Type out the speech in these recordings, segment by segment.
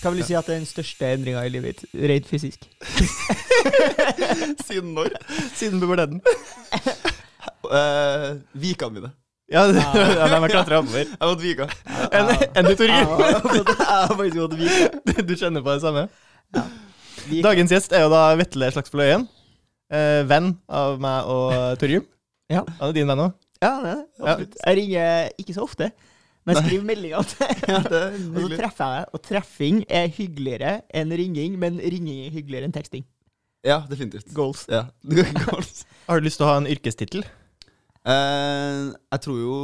Hva vil du si at det er den største endringa i livet ditt, rent fysisk? Siden når? Siden puberteten. Uh, vikene mine. Ja, de har klatra oppover. Jeg måtte vika. Enn du, Torgeir? Jeg har faktisk gått vika. Du kjenner på det samme? Ja. Dagens gjest er jo da Vetle Slagsvold Øyen. Eh, venn av meg og Torgrim. Ja. Han er din venn òg. Ja, det er det. Absolutt. Jeg ringer ikke så ofte, men skriv meldinga til Ja, det Og så treffer jeg deg, og treffing er hyggeligere enn ringing, men ringing er hyggeligere enn teksting. Ja, definitivt. Goals. Ja. Goals. Har du lyst til å ha en yrkestittel? Uh, jeg tror jo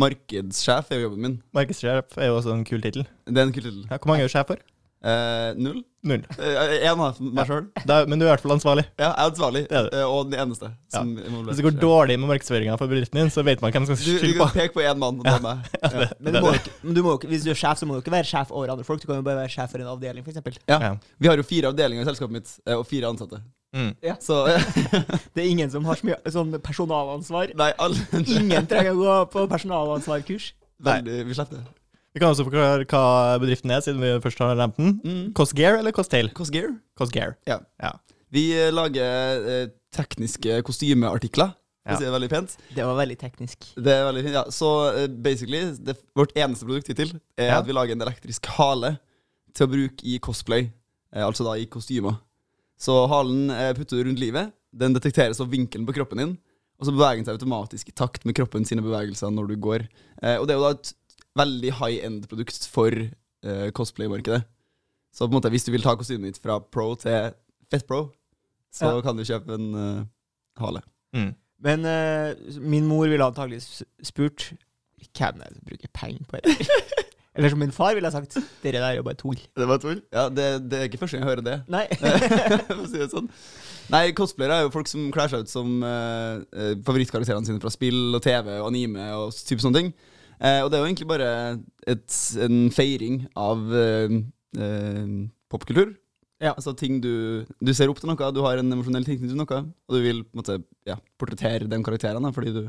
markedssjef er jo jobben min. Markedssjef er jo også en kul tittel. Det er en kul tittel. Ja, hvor mange er du sjef for? Eh, null? Null. Én av meg sjøl. Da, men du er i hvert fall ansvarlig. Ja, jeg er ansvarlig, Det er det. eh, og den eneste. Som Hvis det går dårlig med markedsføringa for bedriften din, så vet man hvem som skal skylde på. du kan peke på én mann, og det er meg. Ja. Men, du må, ikke, men du må, hvis du er sjef, så må du ikke være sjef over andre folk. Du kan jo bare være sjef for en avdeling, f.eks. Ja. Ja. Vi har jo fire avdelinger i selskapet mitt, eh, og fire ansatte. Mm. Så Det er ingen som har så mye sånn personalansvar. Nei, alle Ingen trenger å gå på personalansvarkurs. Veldig, Vi slipper det. Vi kan også forklare hva bedriften er, siden vi først har nevnt den. Mm. Cosgear eller Costail? Cosgear. Cosgear. Ja. Ja. Vi eh, lager eh, tekniske kostymeartikler, Ja. Det er veldig pent. Det var veldig teknisk. Det er veldig fint, ja. Så uh, basically, det, vårt eneste produkt hittil er Ja. at vi lager en elektrisk hale til å bruke i cosplay, eh, altså da i kostymer. Så halen eh, putter du rundt livet, den detekteres av vinkelen på kroppen din, og så beveger den seg automatisk i takt med kroppen sine bevegelser når du går. Eh, og det er jo da et veldig high end-produkt for uh, cosplay-markedet. Så på en måte, hvis du vil ta kostymet ditt fra pro til fett pro, så Ja. kan du kjøpe en uh, hale. Mm. Men uh, min mor ville antagelig spurt hvem jeg bruke bruker penger på det. Eller som min far ville ha sagt, dere der er jo bare tull. Det var tull? Ja, det, det er ikke første gang jeg hører det. Nei. For å si det sånn. Nei, cosplayere er jo folk som kler seg ut som eh, favorittkarakterene sine fra spill og TV og anime og type sånne ting. Eh, og det er jo egentlig bare et, en feiring av eh, eh, popkultur. Ja. Altså ting du Du ser opp til noe, du har en emosjonell tilknytning til noe, og du vil på en måte, ja, portrettere de karakterene fordi du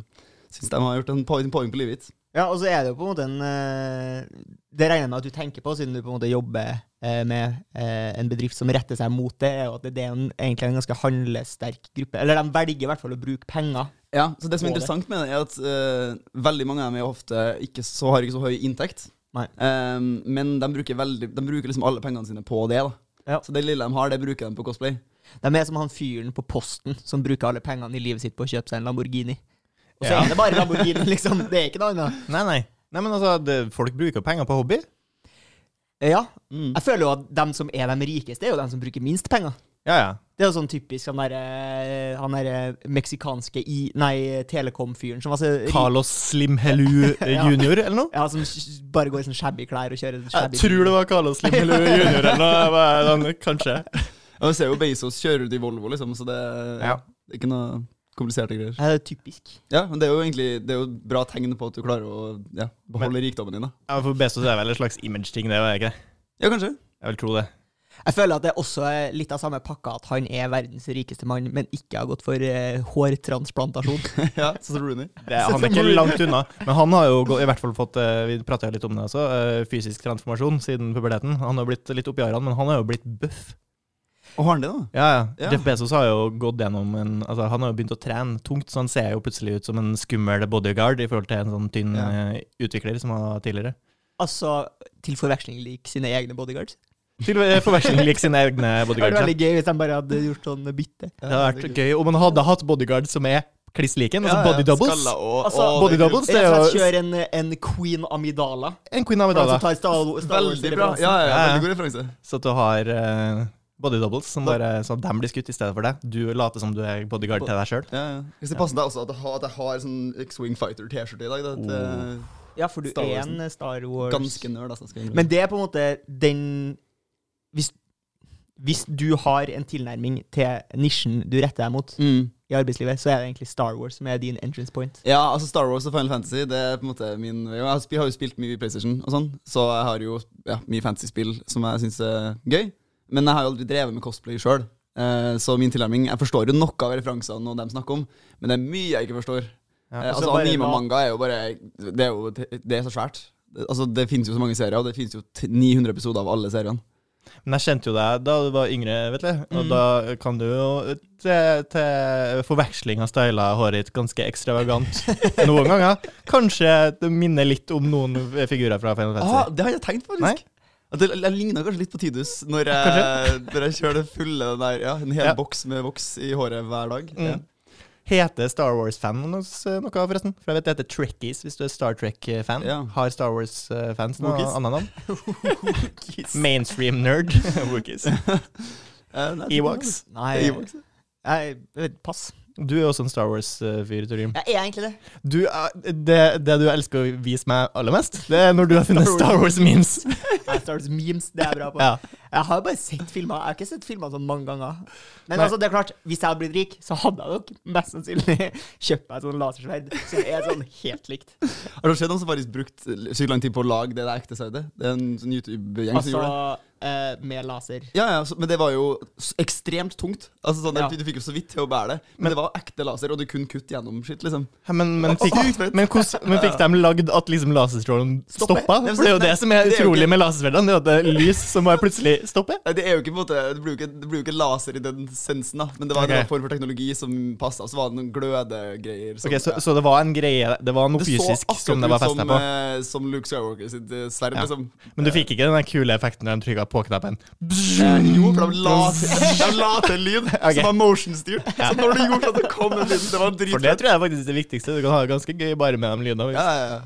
syns de har gjort en poeng, poeng på livet ditt. Ja, og så er det jo på en måte en eh, Det regner jeg med at du tenker på, siden du på en måte jobber eh, med eh, en bedrift som retter seg mot det, er jo at det er en, egentlig en ganske handlesterk gruppe. Eller de velger i hvert fall å bruke penger. Ja, så Det som er interessant med det, er at uh, veldig mange av dem er ofte ikke så, har ikke så høy inntekt. Nei. Eh, men de bruker, veldig, de bruker liksom alle pengene sine på det. da Ja. Så det lille de har, det bruker de på cosplay. De er som han fyren på Posten som bruker alle pengene i livet sitt på å kjøpe seg en Lamborghini. Og så Ja. er det bare Lamborghini, liksom. Det er ikke noe annet. Nei, nei. Nei, men altså, det, Folk bruker jo penger på hobby. Eh, Ja. Mm. Jeg føler jo at dem som er de rikeste, er jo dem som bruker minst penger. Ja, ja. Det er jo sånn typisk han derre Han der meksikanske i... Nei, Telekom-fyren som var så. Carlos Slimhelu Ja. junior, eller noe? Ja, som bare går i sånn shabby klær og kjører Jeg shabby tror det var Carlos Slimhelu junior eller noe. Jeg Kanskje. Og vi ser jo Bezos kjører ut i Volvo, liksom, så det, Ja. det er ikke noe kompliserte greier. Det er typisk. Ja, men det er jo egentlig Det er jo bra tegn på at du klarer å ja, beholde rikdommen din. da Ja, for Bezos er vel en slags image-ting, det, er ikke det? Ja, kanskje. Jeg vil tro det. Jeg føler at det også er litt av samme pakka at han er verdens rikeste mann, men ikke har gått for uh, hårtransplantasjon. ja, Sånn som Rooney. det han er ikke langt unna. Men han har jo gå- i hvert fall fått uh, Vi litt om det også. uh, Fysisk transformasjon siden puberteten. Han har blitt litt oppi årene, men han har jo blitt buff. Og har han det, da? Ja, ja. Ja. Jeff Bezos har jo gått gjennom en Altså, han har jo begynt å trene tungt, så han ser jo plutselig ut som en skummel bodyguard i forhold til en sånn tynn Ja. eh, utvikler som han var tidligere. altså til forveksling lik sine egne bodyguards. Til forveksling lik sine egne Det hadde vært bodyguards. veldig gøy hvis de bare hadde gjort sånn bytte. Det hadde vært gøy om han hadde hatt bodyguards som er kliss like en, altså Ja, body doubles. og, Altså, og body doubles, det er jo Kjør en, en Queen Amidala. en queen han amidala. Star Veldig bra. Ja, ja, ja, Ja, ja. veldig god referanse. Så at du har eh, body doubles som bare Så de blir skutt i stedet for deg. Du later som du er bodyguard til deg sjøl. Ja, ja. Hvis det passer deg også at jeg har, at jeg har sånn X-Wing Fighter-T-skjorte i dag. Det, det Ja, for du Star er en Star Wars ganske nerd. Altså. Men det er på en måte den Hvis, hvis du har en tilnærming til nisjen du retter deg mot mm. i arbeidslivet, så er det egentlig Star Wars som er din entrance point. Ja, altså Star Wars og Final Fantasy Det er på en måte min Jeg har, jo spilt mye PlayStation, og sånn så jeg har jo ja, mye fantasy-spill som jeg syns er gøy. Men jeg har jo aldri drevet med cosplay sjøl. så min tilnærming Jeg forstår jo noe av referansene og dem snakker om, men det er mye jeg ikke forstår. Ja, Eh, altså anime og manga er jo bare Det er jo det er så svært. Altså Det finnes jo så mange serier, og det finnes jo 900 episoder av alle seriene. Men jeg kjente jo deg da du var yngre, vet du. Og Mm. da kan du jo til, til forveksling av styla håret ditt ganske ekstravagant noen ganger. Kanskje det minner litt om noen figurer fra Final Ah, Fantasy. det har jeg tenkt faktisk. Nei? Det, jeg ligna kanskje litt på Tidus når jeg, når jeg kjører det fulle den der, ja, en hel Ja. boks med voks i håret hver dag. Mm. Ja. Heter Star Wars-fan noe, noe, forresten? For jeg vet det heter Trekkies, hvis du er Star Trek-fan. Ja. Har Star Wars-fans noe annet navn? Mainstream nerd. Wookies. Ewoks. nei, tror Ewoks. Nei. Ewoks. vet, pass. Du er også en Star Wars-fyr, Torim. Jeg er egentlig det. Du er, det, det du elsker å vise meg aller mest, det er når du har funnet Star Wars-memes. Star Wars memes, det er jeg bra på. Ja. Jeg har bare sett filmer. Jeg har ikke sett filmer sånn mange ganger. Men Nei. altså, det er klart, hvis jeg hadde blitt rik, så hadde jeg nok mest sannsynlig kjøpt meg et sånt lasersverd som er sånn helt likt. Har det skjedd noen som faktisk brukt sykt lang tid på å lage det der ekte sverdet? Det er en sånn YouTube-gjeng som Altså gjorde det. eh, med laser. Ja, ja, så, Men det var jo ekstremt tungt. Altså sånn, Ja. Du fikk jo så vidt til å bære det. Men, Men- det var ekte laser, og du kunne kutte gjennom skitt, liksom. Ja, Men, men, fikk, men, hvordan, men fikk de lagd at liksom laserstrålen stoppa? Det er jo det som er utrolig med lasersverdene, det er at det er lys som bare plutselig stopper. Nei, Det er jo ikke på en måte Det blir jo ikke, det blir jo ikke laser i den sensen, da. Men det var okay. en form for teknologi som passa. Så var det noen glødegreier. som- Ok, så, ja. så det var en greie, det var noe Det fysisk som det var festa som, på. eh, som Luke Skywalker sitt eh, sverd, Ja. liksom. Men du fikk ikke den kule effekten når de trykka på knappen. Eh, jo, for de la til, en lyd okay. som var motion-styrt. Så når du gjorde at det kom en lyd, det var For det tror jeg faktisk er det viktigste. Du kan ha det ganske gøy bare med de lydene. Ja, ja, ja.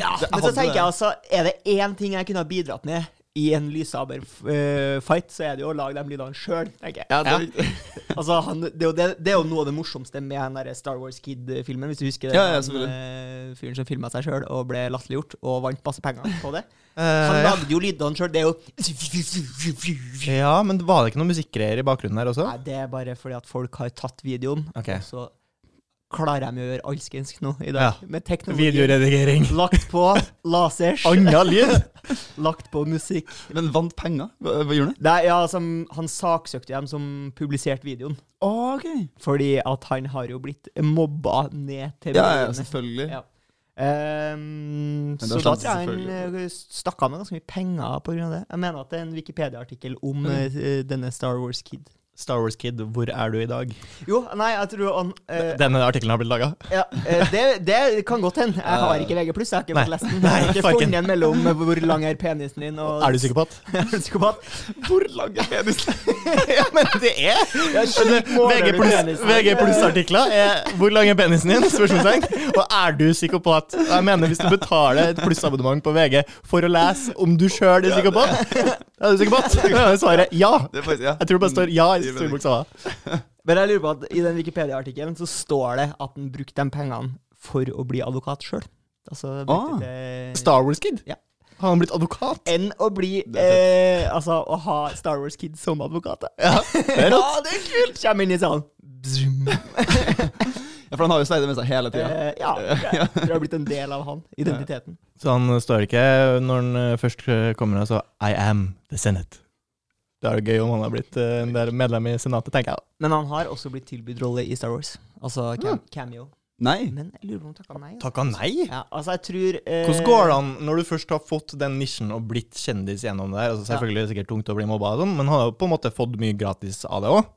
Ja, men så tenker jeg altså, er det én ting jeg kunne ha bidratt med i en lyssaber-fight, så er det jo å lage de lydene sjøl, tenker jeg. Ja, det. Altså, han, det, er jo det, det er jo noe av det morsomste med den der Star Wars Kid-filmen, hvis du husker det. Ja, ja, han, selvfølgelig. eh, fyren som filma seg sjøl og ble latterliggjort og vant masse penger på det. Han Eh, ja. lagde jo lydene sjøl. Det er jo ja, men var det ikke noe musikkgreier i bakgrunnen her også? Nei, det er bare fordi at folk har tatt videoen, Okay. og så klarer de å gjøre alskens nå i dag. Ja. Med teknologi. Videoredigering. Lagt på lasers, Anna lyd? lagt på musikk. Men vant penger? Hva, hva gjorde han? Ja, som, han saksøkte dem som publiserte videoen. Oh, ok. Fordi at han har jo blitt mobba ned til Ja, ja, selvfølgelig. Ja. Um, så da tror jeg han eh, stakk av med ganske mye penger av det. Jeg mener at det er en Wikipedia-artikkel om eh, denne Star Wars Kid. Star Wars Kid, hvor er du i dag? Jo, nei, jeg tror han eh, Denne artikkelen har blitt laga. ja, eh, det, det kan godt hende. Jeg har ikke VG+, jeg har ikke fått lest den. Jeg har ikke funnet en mellom eh, hvor lang er penisen din og Er du psykopat? Er du psykopat? Hvor lang er penisen? ja, men det er Ja, VG du pluss- penisen. VG pluss-artikler er 'Hvor lang er penisen din?' spørsmålstegn. Og er du psykopat? Jeg mener Hvis du betaler et plussabonnement på VG for å lese om du sjøl er psykopat, er du psykopat? Da er svaret ja. Ja. Jeg tror det bare står ja store veldig- bokstaver. Men jeg lurer på at i den Wikipedia-artikkelen så står det at han brukte de pengene for å bli advokat sjøl. Altså Ah. Star Wars Kid? Ja. Har han blitt advokat? Enn å bli eh, Altså å ha Star Wars Kid som advokat. Ja, det er. Ja, det er kult! Kommer inn i salen. Ja, for han har jo sverdet med seg hele tida. Eh, ja, det, tror det har blitt en del av han. Identiteten. Så han står ikke når han eh, først kommer og så I am the Senate. Da er det gøy om han har blitt uh, medlem i Senatet, tenker jeg. Men han har også blitt tilbudt rolle i Star Wars. Altså cam cameo. Nei. Men jeg lurer på om han takka nei. altså. Takka nei? Ja, altså, jeg tror eh, Hvordan går det an når du først har fått den nisjen og blitt kjendis gjennom det her? Altså Selvfølgelig er det sikkert tungt å bli mobba, og sånn, men han har jo på en måte fått mye gratis av det òg.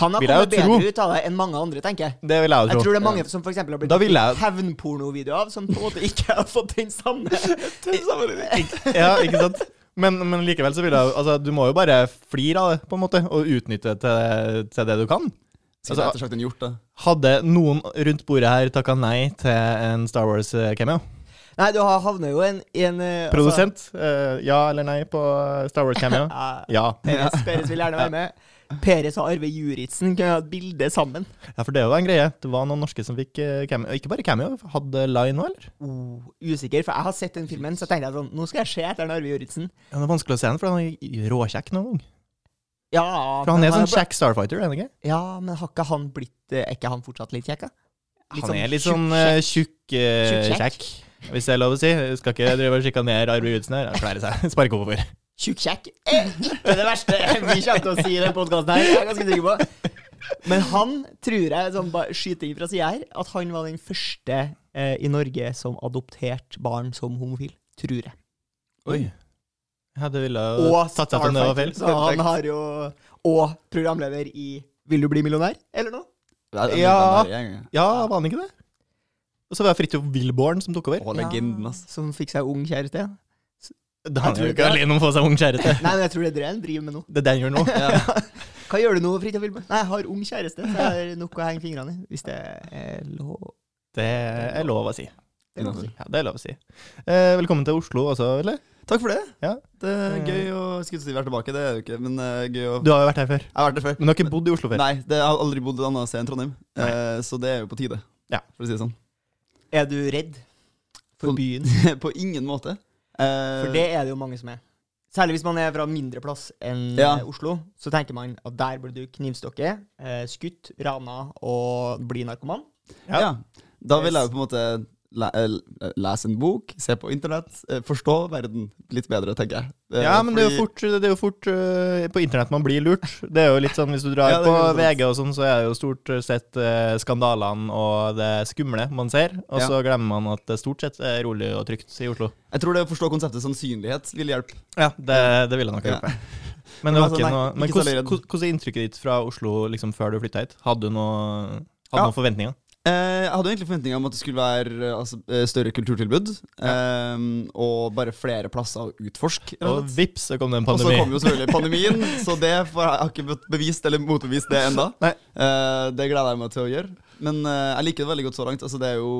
Han har kommet jo tro. bedre ut av det enn mange andre, tenker jeg. Det vil jeg jo tro. Jeg tror det er mange som for har blitt jeg- hevnpornovideo av, som på en måte ikke har fått den samme Ja, ikke sant? Men, men likevel så vil jeg Altså, du må jo bare flire av det, på en måte, og utnytte det til, til det du kan. Altså- en. Hadde noen rundt bordet her takka nei til en Star Wars-cameo? Nei, du havner jo en, i en eh, Produsent? Uh, ja eller nei på Star Wars-cameo? ja. Ja. Peres, Peres vil gjerne være med. Peres og Arve Juritzen kunne ha et bilde sammen. ja, for det var en greie. Det var noen norske som fikk eh, cameo. Ikke bare cameo, hadde line òg, eller? Oh, usikker, for jeg har sett den filmen, så tenkte jeg sånn Nå skal jeg se etter Arve Juritzen. Ja, det er vanskelig å se den, for han er råkjekk nå. Ja, For han er sånn kjekk Starfighter, er han ikke? Ja, men har ikke han blitt eh, Er ikke han fortsatt litt kjekk, da? Han er litt sånn eh, tjukk eh, hvis det er lov å si. Jeg skal ikke drive og sjikanere Arve Juritzen her. Han klarer seg. Sparke oppover. Tjukk-kjekk er ikke det verste vi kommer til å si i denne podkasten her. Jeg er ganske sikker på. Men han tror jeg, sånn bare skyting fra sida her, at han var den første eh, i Norge som adopterte barn som homofil. Tror jeg. Oi. Ja, det ville og tatt seg til det var feil. Så han har jo Og programleder i Vil du bli millionær? Eller noe? Ja. Ja, var han ikke det? Og så var det Fridtjof Wilborn som tok over. Å, legenden, ass. Som fikk seg ung kjæreste. ja. Da han tror er det. ikke alene om å få seg ung kjæreste. Nei, men jeg tror det er det han driver med nå. Det er det han gjør nå. Hva gjør du nå, Fridtjof Wilborg? Nei, jeg har ung kjæreste, så jeg har nok å henge fingrene i. Hvis det er lov. Det er lov å si. Det er lov å si. Ja, det er lov å si. Eh, velkommen til Oslo også, eller? Takk for det. Ja. Det er gøy å skulle si være tilbake. Det er jo ikke, men er gøy å Du har jo vært her før. Jeg har vært her før. Men du har ikke bodd i Oslo før? Nei, det, jeg har aldri bodd et annet sted enn Trondheim. Eh, så det er jo på tide, Ja. for å si det sånn. Er du redd for byen? på ingen måte. Eh, For det er det jo mange som er. Særlig hvis man er fra mindre plass enn Ja. eh, Oslo. Så tenker man at der blir du knivstukket, eh, skutt, rana og bli narkoman. Ja. ja. Da vil jeg jo på en måte le eh, lese en bok, se på internett, eh, forstå verden litt bedre, tenker jeg. Eh, Ja, men det er jo fort, det er jo fort på internett man blir lurt. Det er jo litt sånn, Hvis du drar Ja, på. VG og sånn, så er det jo stort sett skandalene og det skumle man ser. Og Ja. så glemmer man at det stort sett er rolig og trygt i Oslo. Jeg tror det å forstå konseptet sannsynlighet vil hjelpe. Ja, det, det ville nok hjelpe. Ja. Men, var Altså, noe, men hvordan, hvordan er inntrykket ditt fra Oslo liksom, før du flytta hit? Hadde du noe, hadde noen forventninger? Eh, jeg hadde egentlig forventninger om at det skulle være eh, altså, eh, større kulturtilbud. eh, og bare flere plasser å utforske. og vips, så kom det en pandemi. Og så kom jo selvfølgelig pandemien, så det får jeg, har ikke bevist eller motbevist det ennå. Uh, det gleder jeg meg til å gjøre. Men uh, jeg liker det veldig godt så langt. Altså, det er jo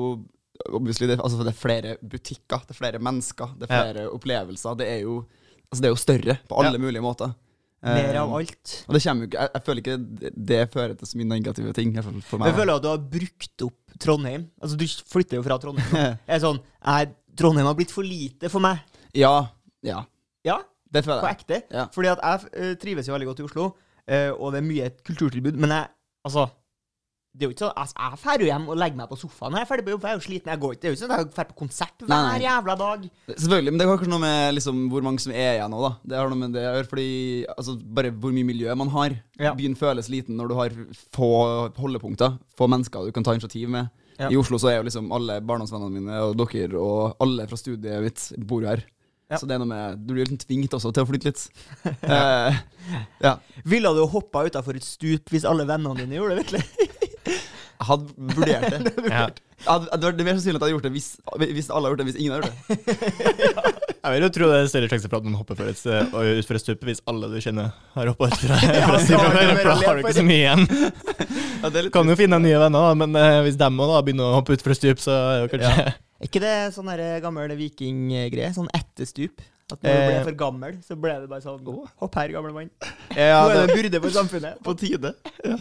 obviously, det, altså, det er flere butikker, det er flere mennesker, det er Ja. flere opplevelser. Det er jo, altså, det er jo større på alle Ja. mulige måter. Mer Eh, av alt. Og det kommer jo ikke jeg, jeg føler ikke det, fører til så mye negative ting. i hvert For meg. jeg føler at du har brukt opp Trondheim. Altså, du flytter jo fra Trondheim. Jeg er sånn jeg, Trondheim har blitt for lite for meg. ja, ja. Ja, Det føler på jeg. ekte. Ja. Fordi at jeg uh, trives jo veldig godt i Oslo, uh, og det er mye kulturtilbud. Men jeg Altså, det er jo ikke sånn altså, jeg drar hjem og legger meg på sofaen når jeg er ferdig på jobb. Jeg er jo sliten. Jeg går ikke, det er jo ikke sånn at jeg drar på konsert hver Nei, jævla dag. Selvfølgelig, men det har kanskje noe med liksom, hvor mange som er igjen nå, da. Det har noe med det å gjøre, fordi altså, bare hvor mye miljø man har. Ja. Byen føles liten når du har få holdepunkter, få mennesker du kan ta initiativ med. Ja. I Oslo så er jo liksom alle barndomsvennene mine og dere og alle fra studiet mitt bor her. Ja. Så det er noe med Du blir liksom tvunget også til å flytte litt. uh, ja. Ville du hoppa utafor et stup hvis alle vennene dine gjorde det, virkelig? Jeg hadde vurdert det. Ja. Hadde, det var mer sannsynlig at jeg hadde gjort det hvis, hvis alle hadde gjort det, hvis ingen hadde gjort det. Jeg vil jo tro det er større sjanse for at man hopper for et, utfor et stup hvis alle du kjenner har hoppet utfor et Ja, fra stup mer for da har du ikke så mye igjen. Ja, det Kan jo finne nye venner, da, men uh, hvis dem òg begynner å hoppe utfor et stup, så er det jo kanskje Er ikke det sånn gammel vikinggreie? Sånn etterstup? At når du ble Eh. for gammel, så ble det bare sånn Hopp her, gamle mann. ja, Nå er det en byrde for samfunnet. på tide.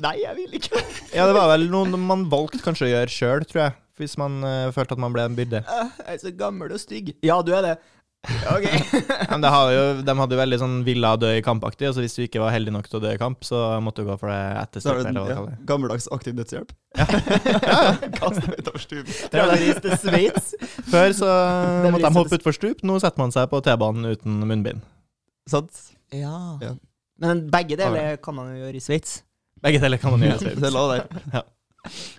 Nei, jeg vil ikke. ja, det var vel noe man valgte kanskje å gjøre sjøl, tror jeg. Hvis man uh, følte at man ble en byrde. Øh, Jeg er så gammel og stygg. Ja, du er det. Ja, Ok. Men det jo, de hadde jo veldig sånn villa dø i kampaktig, og så hvis du ikke var heldig nok til å dø i kamp, så måtte du gå for det etter Så har stupet, du eller hva du ja, gammeldags aktiv dødshjelp. Kaste deg utover stup. Til Sveits. Før så måtte de hoppe utfor stup, nå setter man seg på T-banen uten munnbind. Sant? Ja. Ja. Men begge deler kan man jo gjøre i Sveits. Begge deler kan man gjøre. Det er lov der.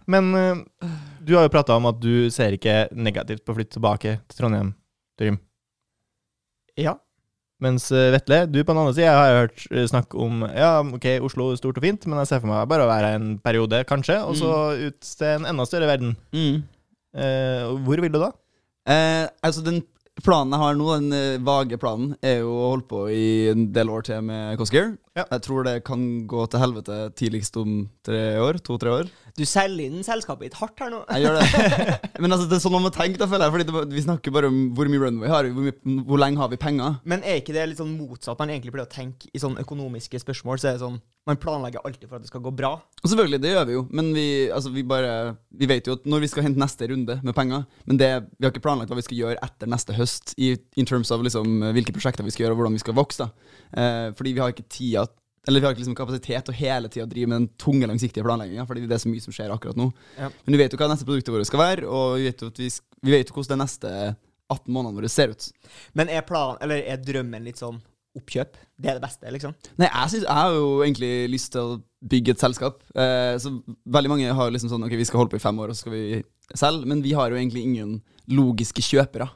Men eh, du har jo prata om at du ser ikke negativt på å flytte tilbake til Trondheim, Trym. Ja. Mens eh, Vetle, du på den andre sida har hørt eh, snakk om Ja, ok, Oslo er stort og fint, men jeg ser for meg bare å være her en periode, kanskje, og så ut til en enda større verden. Mm. Eh, hvor vil du da? Eh, altså Den planen jeg har nå, den eh, vage planen, er jo å holde på i en del år til med Cosgear. Ja. Jeg tror det kan gå til helvete tidligst om tre år. To-tre år. Du selger inn selskapet ditt hardt her nå. Jeg gjør det. Men altså, det er sånn man må tenke, da, føler jeg. Fordi det, vi snakker bare om hvor mye runway har vi, hvor, mye, hvor lenge har vi penger. Men er ikke det litt sånn motsatt? Man egentlig pleier å tenke i sånne økonomiske spørsmål, så er det sånn Man planlegger alltid for at det skal gå bra. Og selvfølgelig, det gjør vi jo, men vi, altså, vi bare Vi vet jo at når vi skal hente neste runde med penger, men det, vi har ikke planlagt hva vi skal gjøre etter neste høst, i in terms av liksom, hvilke prosjekter vi skal gjøre, og hvordan vi skal vokse. da. Eh, fordi vi har ikke tida eller vi har ikke liksom kapasitet til å hele tida drive med den tunge, langsiktige planlegginga, fordi det er så mye som skjer akkurat nå. Ja. Men vi vet jo hva neste produktet vårt skal være, og vi vet jo, vi, vi vet jo hvordan de neste 18 månedene våre ser ut. Men er plan, eller er drømmen litt sånn oppkjøp? Det er det beste, liksom? Nei, jeg, synes, jeg har jo egentlig lyst til å bygge et selskap. Eh, så veldig mange har liksom sånn Ok, vi skal holde på i fem år, og så skal vi selge. Men vi har jo egentlig ingen logiske kjøpere.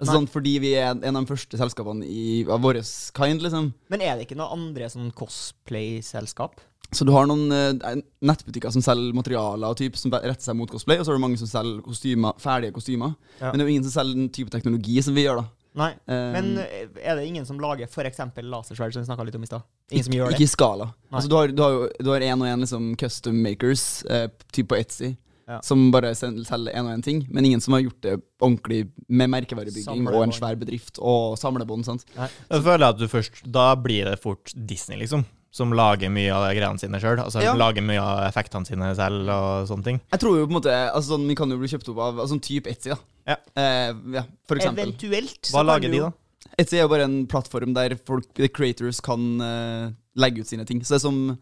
Altså, sånn, fordi vi er en av de første selskapene i, av vår kind, liksom. Men er det ikke noen andre sånn cosplay-selskap? Så du har noen eh, nettbutikker som selger materialer og typ, som retter seg mot cosplay, og så har du mange som selger kostymer, ferdige kostymer. Ja. Men det er jo ingen som selger den type teknologi som vi gjør, da. Nei. um, Men eh, er det ingen som lager f.eks. lasersverd, som vi snakka litt om i stad? Ingen som gjør det? Ikke i skala. Altså, du har, du har jo du har en og en liksom, custom makers, eh, typ på Etsy, Ja. som bare selger en og en ting, men ingen som har gjort det ordentlig med merkevarebygging og en svær bedrift og samlebånd. sant? Jeg føler at du først Da blir det fort Disney, liksom. Som lager mye av greiene sine sjøl. Altså Ja. lager mye av effektene sine selv og sånne ting. Jeg tror jo på en måte altså, sånn, Vi kan jo bli kjøpt opp av sånn type Etsy, da. Ja. Eh, ja, for eksempel. Eventuelt. så Hva lager de, da? Etsy er jo bare en plattform der folk, the creators kan uh, legge ut sine ting. Så det er som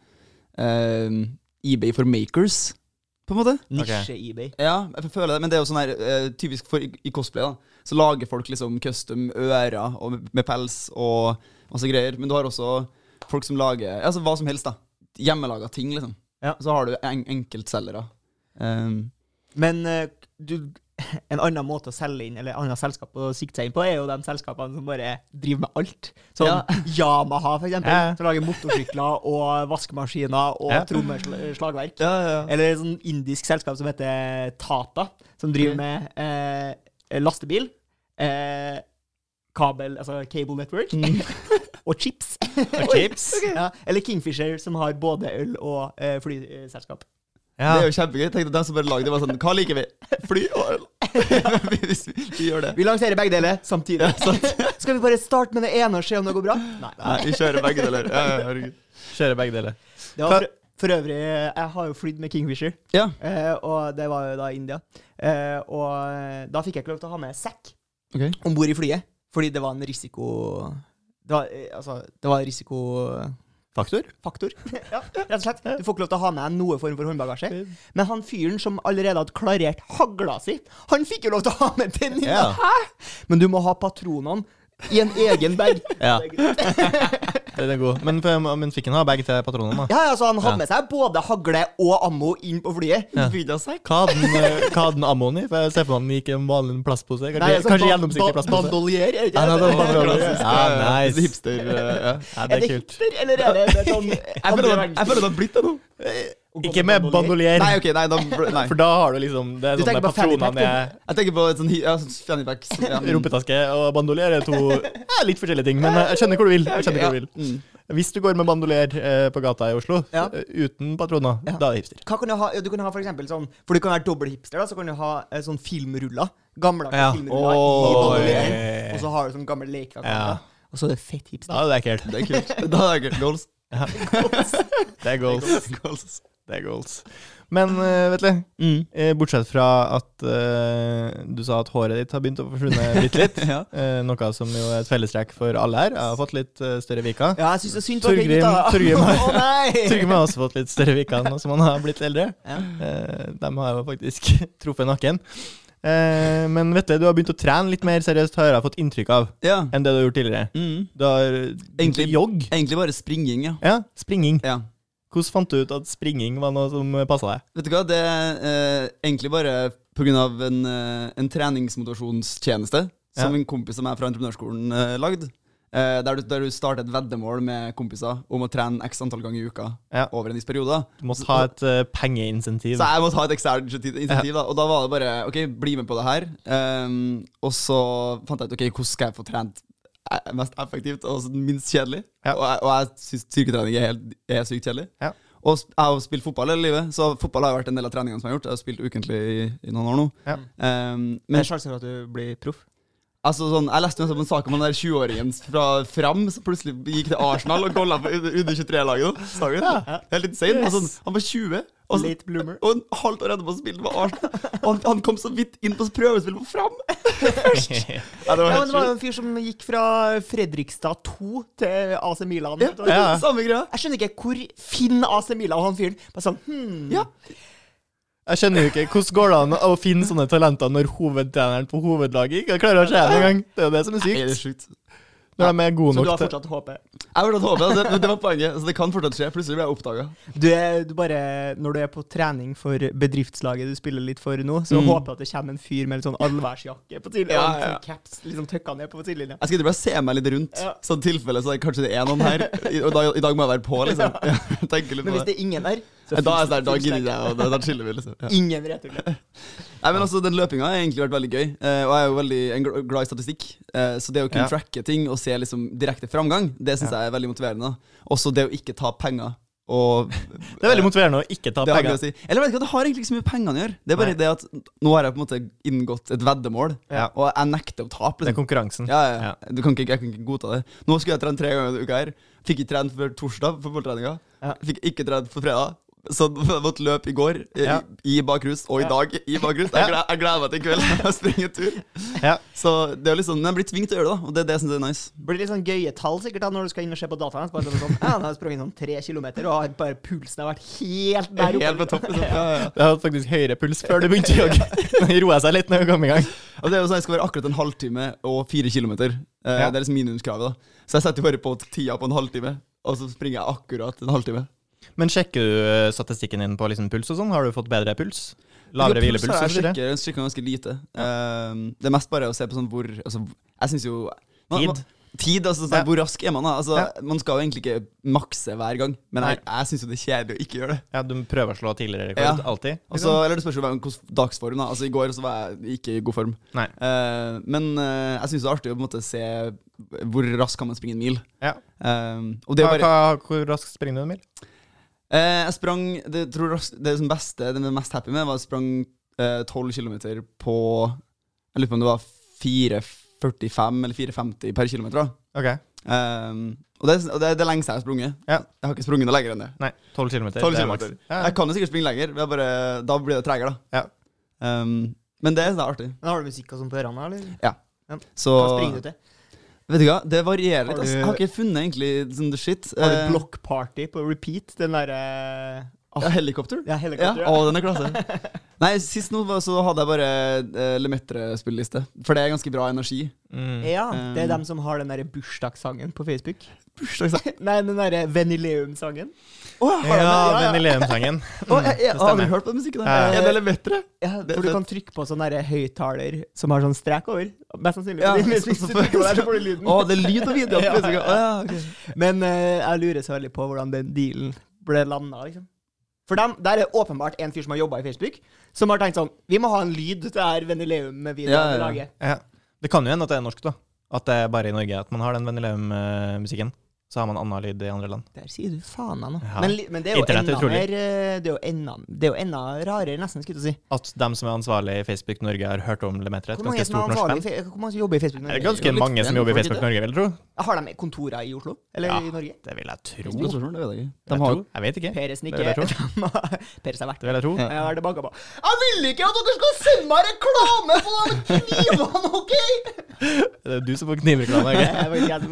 uh, eBay for makers, på en måte. Nisje-eBay. Ja, jeg føler det, men det er jo sånn her eh, typisk for i, i cosplay, da. Så lager folk liksom custom ører og med, pels og masse greier. Men du har også folk som lager altså hva som helst, da. Hjemmelaga ting, liksom. Ja. Så har du en, enkeltselgere. Um, Men eh, du, en annen måte å selge inn, eller annet selskap å sikte seg inn på, er jo de selskapene som bare driver med alt. Som Ja. Yamaha, for eksempel. Ja. Som lager motorsykler og vaskemaskiner og Ja. trommeslagverk. ja, ja. Eller et sånn indisk selskap som heter Tata, som driver med eh, lastebil, eh, kabel, altså cable network, og chips. Og chips? ja. Eller Kingfisher, som har både øl og eh, flyselskap. Ja. Det er jo kjempegøy. Tenk at de som bare lagde det, var sånn Hva liker vi? Fly og øl. Vi, vi gjør det. Vi lanserer begge deler samtidig. Skal vi bare starte med det ene og se om det går bra? Nei. Nei, vi kjører begge deler. Ja, ja. Kjører begge deler. Det var for, for øvrig Jeg har jo flydd med Kingfisher, Ja. eh, og det var jo da i India. Eh, og eh, da fikk jeg ikke lov til å ha med sekk okay. om bord i flyet, fordi det var en risiko Det var, altså, det var risikofaktor. Faktor? Faktor, ja, rett og slett. Du får ikke lov til å ha med noe form for håndbagasje. Men han fyren som allerede hadde klarert hagla si, han fikk jo lov til å ha med den inne. Ja. Hæ? Men du må ha patronene i en egen bag. Ja. Den er god. Men, men fikk han ha bag til patronene, da? Ja, altså Han hadde med seg både hagle og ammo inn på flyet. Ja. Hva hadde han, eh, han ammoen i? For Jeg ser for meg han gikk i en vanlig plastpose. Kanskje, Nei, altså, kanskje gjennomsiktig plastpose. Bandolier, er det ikke Ja, det? det er eh, nice. Hipster. eh, ja. Ja, Er det er det kult. hipster, eller er det, det er sånn det- jeg føler det har blitt det nå. Ikke med bandolier. Nei, ok, nei, da, nei. For da har du liksom Det er Du sånn tenker der på fanny pack, er Jeg tenker på et sånn ja, sånn fanny pack. Ja. Rumpetaske og bandolier er to ja, litt forskjellige ting, men jeg skjønner hvor du vil. Jeg skjønner hvor du vil. Mm. Hvis du går med bandolier eh, på gata i Oslo Ja. eh, uten patroner, Ja. da er det hipster. Hva kan du ha? Du kan ha for eksempel sånn For du kan være dobbel hipster, da, så kan du ha eh, sånn filmruller. Gamle Ja. filmruller i Oi. bandolieren. Og så har du sånn gammel. Ja. Og så er det fett hipster. Da er det ekkelt. Det er kult. Da er det kult. Goals. Det er goals. Goals. Det er goals. Men uh, vet du, Mm. eh, bortsett fra at uh, du sa at håret ditt har begynt å forsvinne bitte litt, Ja. uh, noe som jo er et fellestrekk for alle her. Jeg har fått litt eh, større viker. Ja, jeg syns det er synd på dere Torgrim- gutta. Torgrim har- oh, har også fått litt større viker nå som han har blitt eldre. Ja. Eh, de har jo faktisk truffet nakken. Eh, men vet du, du har begynt å trene litt mer seriøst, har jeg fått inntrykk av, Ja. enn det du har gjort tidligere. Mm. Du har Egentlig- jogg. Egentlig bare springing, ja. Ja, springing. ja. Hvordan fant du ut at springing var noe som passa deg? Vet du hva, det er eh, egentlig bare pga. en, eh, en treningsmotivasjonstjeneste som Ja. en kompis av meg fra entreprenørskolen eh, lagde. Eh, der, du, der du starter et veddemål med kompiser om å trene x antall ganger i uka Ja. over en viss periode. Du måtte ha et uh, pengeinsentiv. Så jeg måtte ha et eksternt insentiv, Ja. da. Og da var det bare OK, bli med på det her. Um, og så fant jeg ut OK, hvordan skal jeg få trent mest effektivt og minst kjedelig. Ja. Og jeg, og jeg syns styrketrening er, helt, er sykt kjedelig. Ja. Og jeg har spilt fotball hele livet, så fotball har vært en del av treningene som jeg har gjort. Jeg har spilt ukentlig i, i noen år nå. Ja. Um, Det men er sjansen for at du blir proff. Altså, sånn, jeg leste nettopp en sak om den der 20-åringen fra Fram som plutselig gikk til Arsenal og golla på under 23-laget. Ja, du det? Helt insane. Altså, han var 20. Og så, Late bloomer. og en halvt år etterpå spilte med Arsenal. Og han, han kom så vidt inn på prøvespill på Fram! Ja, det var Ja, det var jo en fyr som gikk fra Fredrikstad 2 til AC Milan. Ja, Ja. Samme greia. Jeg skjønner ikke hvor Finn AC Milan han fyren. Bare sånn, hmm. Ja. Jeg skjønner jo ikke hvordan går det an å finne sånne talenter når hovedtreneren på hovedlaget ikke klarer å se det engang. Det er jo det som er Nei, det er sykt. sjukt. Når de er gode Så du har fortsatt håpet? Jeg har fortsatt håpet, det, det var poenget. Så det kan fortsatt skje. Plutselig blir jeg oppdaga. Du er, du bare, når du er på trening for bedriftslaget du spiller litt for nå, så Mm. håper jeg at det kommer en fyr med litt sånn allværsjakke på tidlig, Ja, ja. Sånn caps liksom tøkka ned på sidelinja. Jeg skal ikke bare se meg litt rundt, Ja. sånn tilfelle så er kanskje det er noen her. I, og da, I dag må jeg være på, liksom. Ja, Men hvis det. det er ingen der, Da er full- sånn, da gidder jeg, og da, da chiller vi, liksom. Ja. Ingen returløp. Nei, men altså, Den løpinga har egentlig vært veldig gøy, eh, og jeg er jo veldig glad i statistikk. Eh, så det å kunne Ja. tracke ting og se liksom direkte framgang, det syns jeg er veldig motiverende. Også det å ikke ta penger. Og Det er veldig motiverende å ikke ta det penger. si. Eller vet du hva, det har egentlig ikke så mye med pengene å gjøre. Det er bare Nei. det at nå har jeg på en måte inngått et veddemål, Ja. og jeg nekter å tape. Liksom. Liksom. konkurransen. Ja, ja, ja. Du kan ikke, jeg kan ikke godta det. Nå skulle jeg trene tre ganger i uka her. Fikk ikke trent før torsdag, fotballtreninga. Ja. Fikk ikke trent for fredag. Så vårt løp i går, i, Ja. i bakrus, og i Ja. dag i bakrus. Jeg, gleder, jeg gleder meg til i kveld. Jeg springer en tur. Ja. Så det er liksom, men jeg blir tvunget til å gjøre det, da, og det er det jeg syns er nice. Det blir litt sånn gøye tall sikkert da når du skal inn og se på dataen. Bare sånn, ja, nå har sprunget sånn tre kilometer, og har bare pulsen har vært helt der oppe. Helt på toppen. Sånn. Ja, ja, ja. Jeg hadde faktisk høyere puls før du begynte å jogge. Den roa seg litt når du kom i gang. Og det er jo sånn, Jeg skal være akkurat en halvtime og fire kilometer. Eh, Det er liksom minimumskravet. da Så jeg setter jo bare på tida på en halvtime, og så springer jeg akkurat en halvtime. Men sjekker du eh, statistikken din på liksom puls og sånn? Har du fått bedre puls? Lavere Puls hvilepuls? Jeg sjekker, jeg sjekker ganske lite. Eh, det er mest bare å se på sånn hvor altså, Jeg syns jo man, Tid. Tid, altså sånn, Ja. Hvor rask er man? da? Altså, Ja. Man skal jo egentlig ikke makse hver gang, men jeg, jeg syns det er kjedelig å ikke gjøre det. Ja, du prøver å slå tidligere rekord? Ja. Alltid? Liksom. Også, eller Det spørs jo hvilken dagsform. da Altså I går så var jeg ikke i god form. Nei. Uh, men uh, jeg syns det er artig å på en måte se hvor raskt kan man springe en mil. Ja. Uh, er Hva, hva, hvor raskt springer du en mil? Eh, jeg sprang Det, tror jeg, det som beste Det jeg mest happy med, var at jeg sprang eh, 12 km på Jeg lurer på om det var 4,45 eller 4,50 per kilometer. Okay. Ok, Eh, og det, og det er det lengste jeg har sprunget. Ja. Jeg har ikke sprunget noe lenger enn det. Nei, 12 km. 12 det er kilometer. Ja. Jeg kan jo sikkert springe lenger, men bare, da blir det tregere. da. Ja. Um, men det, det er artig. Men har du musikk og sånn på ørene, eller? Så Hva springer du til? Vet du hva, det varierer litt. Har du- Jeg har ikke funnet egentlig sånn the shit. Har Eh, du Block Party på repeat? Den derre ja, helikopter? Ja, helikopter. Ja, å, den er klasse. Nei, sist nå så hadde jeg bare uh, Lemetre-spilleliste. For det er ganske bra energi. Mm. Ja, det er Um, dem som har den derre bursdagssangen på Facebook. Bursdagssang. Nei, den derre Venileum-sangen. Oh, ja, Ja? Venileum-sangen. Å, jeg, jeg, har aldri hørt på den musikken. Ja. der. Er det Lemetre? Ja, for du kan trykke på sånn høyttaler som har sånn strek over. Mest sannsynlig. Ja, hvis så- så du trykker der, så får du lyden. Å, det er lyd og video på Ja, ja. Men uh, jeg lurer så veldig på hvordan den dealen ble landa, liksom. For dem, der er åpenbart en fyr som har jobba i Facebook, som har tenkt sånn Vi må ha en lyd til det her Venileum-videoen Ja, ja, vi lager. Ja. Det kan jo hende at det er norsk, da. At det er bare i Norge at man har den Venileum-musikken. Så har man annen lyd i andre land. Der sier du faen meg nå. Ja. Men, men det er jo Internett enda mer eh, Det er jo enda, det er jo enda rarere, nesten, skulle jeg si. At dem som er ansvarlige i Facebook Norge, har hørt om Lemeter? Et ganske stort norsk band. hvor mange som jobber i Facebook? Det Norge? er ganske litt mange som jobber i Facebook Norge, vil jeg tro. Har de kontorer i Oslo? Eller Ja. i Norge? Det vil jeg tro. Det vil jeg De har, jeg vet ikke. Peres Det nikker. Peres har vært Det vil jeg tro. Ja. Jeg har det banka på. Jeg vil ikke at dere skal sende meg reklame på de knivene, OK?! Det er du som får knivreklame. Ikke? jeg, jeg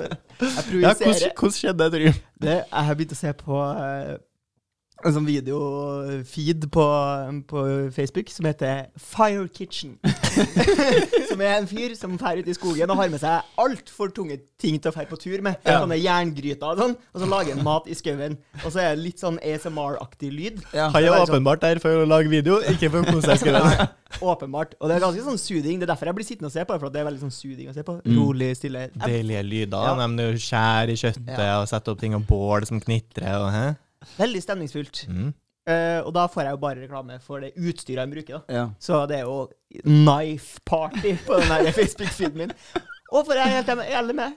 Ja, projiserer. hvordan, hvordan skjedde det, Trym? Det, jeg har begynt å se på eh, en sånn videofeed på, på Facebook som heter Fire Kitchen. som er en fyr som drar ut i skogen og har med seg altfor tunge ting til å dra på tur med. Ja. Sånne jerngryter og sånn. Og så lager han mat i skauen. Og så er det litt sånn ASMR-aktig lyd. ja. Han er sånn- åpenbart der for å lage video, ikke for å kose seg. i skauen. Åpenbart. Og det er ganske sånn soothing. Det er derfor jeg blir sittende og se på det, for det er veldig sånn soothing å se på. Mm. Rolig, stille. Deilige lyder. Ja. De skjærer i kjøttet Ja. og setter opp ting og bål som knitrer. Og, hæ? Veldig stemningsfullt. Mm. Uh, og da får jeg jo bare reklame for det utstyret han bruker. da. Ja. Så det er jo knife party på den her Facebook-feeden min. Og for jeg er helt enig med,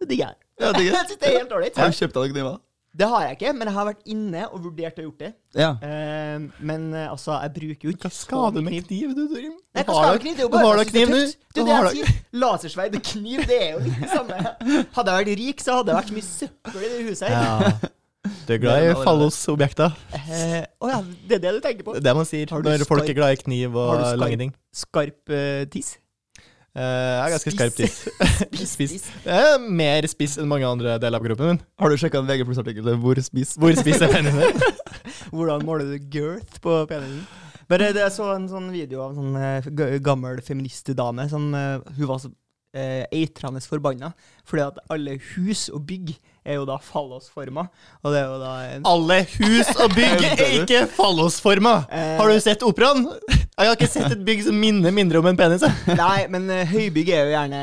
det digger jeg. Ja, det er helt ålreit. Har du kjøpt deg kniver? Det har jeg ikke, men jeg har vært inne og vurdert å gjort det. Ja. Uh, men uh, altså, jeg bruker jo ikke Hva skal du med kniv, du, Dorim? Nei, Du hva har skal da- du kniv? Det er jo du bare har kniv nå. Det Du er det har jeg sier. Lasersverd og kniv, det er jo litt det samme. Hadde jeg vært rik, så hadde det vært så mye søppel i det huset her. Ja. Du er glad i fallosobjekter. Eh, Å ja, det er det du tenker på? Det er det man sier når folk er glad i kniv har du og lange ting. Skarp uh, tiss? Eh, jeg er ganske skarp tiss. Spiss Spiss. Er mer spiss enn mange andre deler av kroppen min. Har du sjekka en VG pluss-artikkel hvor spis? Hvor spiss er penisen din? Hvordan måler du girth på penisen? Bare Jeg så en sånn video av en sånn eh, gammel feministdame som eh, Hun var så eh, eitrende forbanna. Fordi at alle hus og bygg er jo da fallosforma. Og det er jo da en Alle hus og bygg er ikke fallosforma! Eh. Har du sett operaen? Jeg har ikke sett et bygg som minner mindre om en penis. Nei, men eh, høybygg er jo gjerne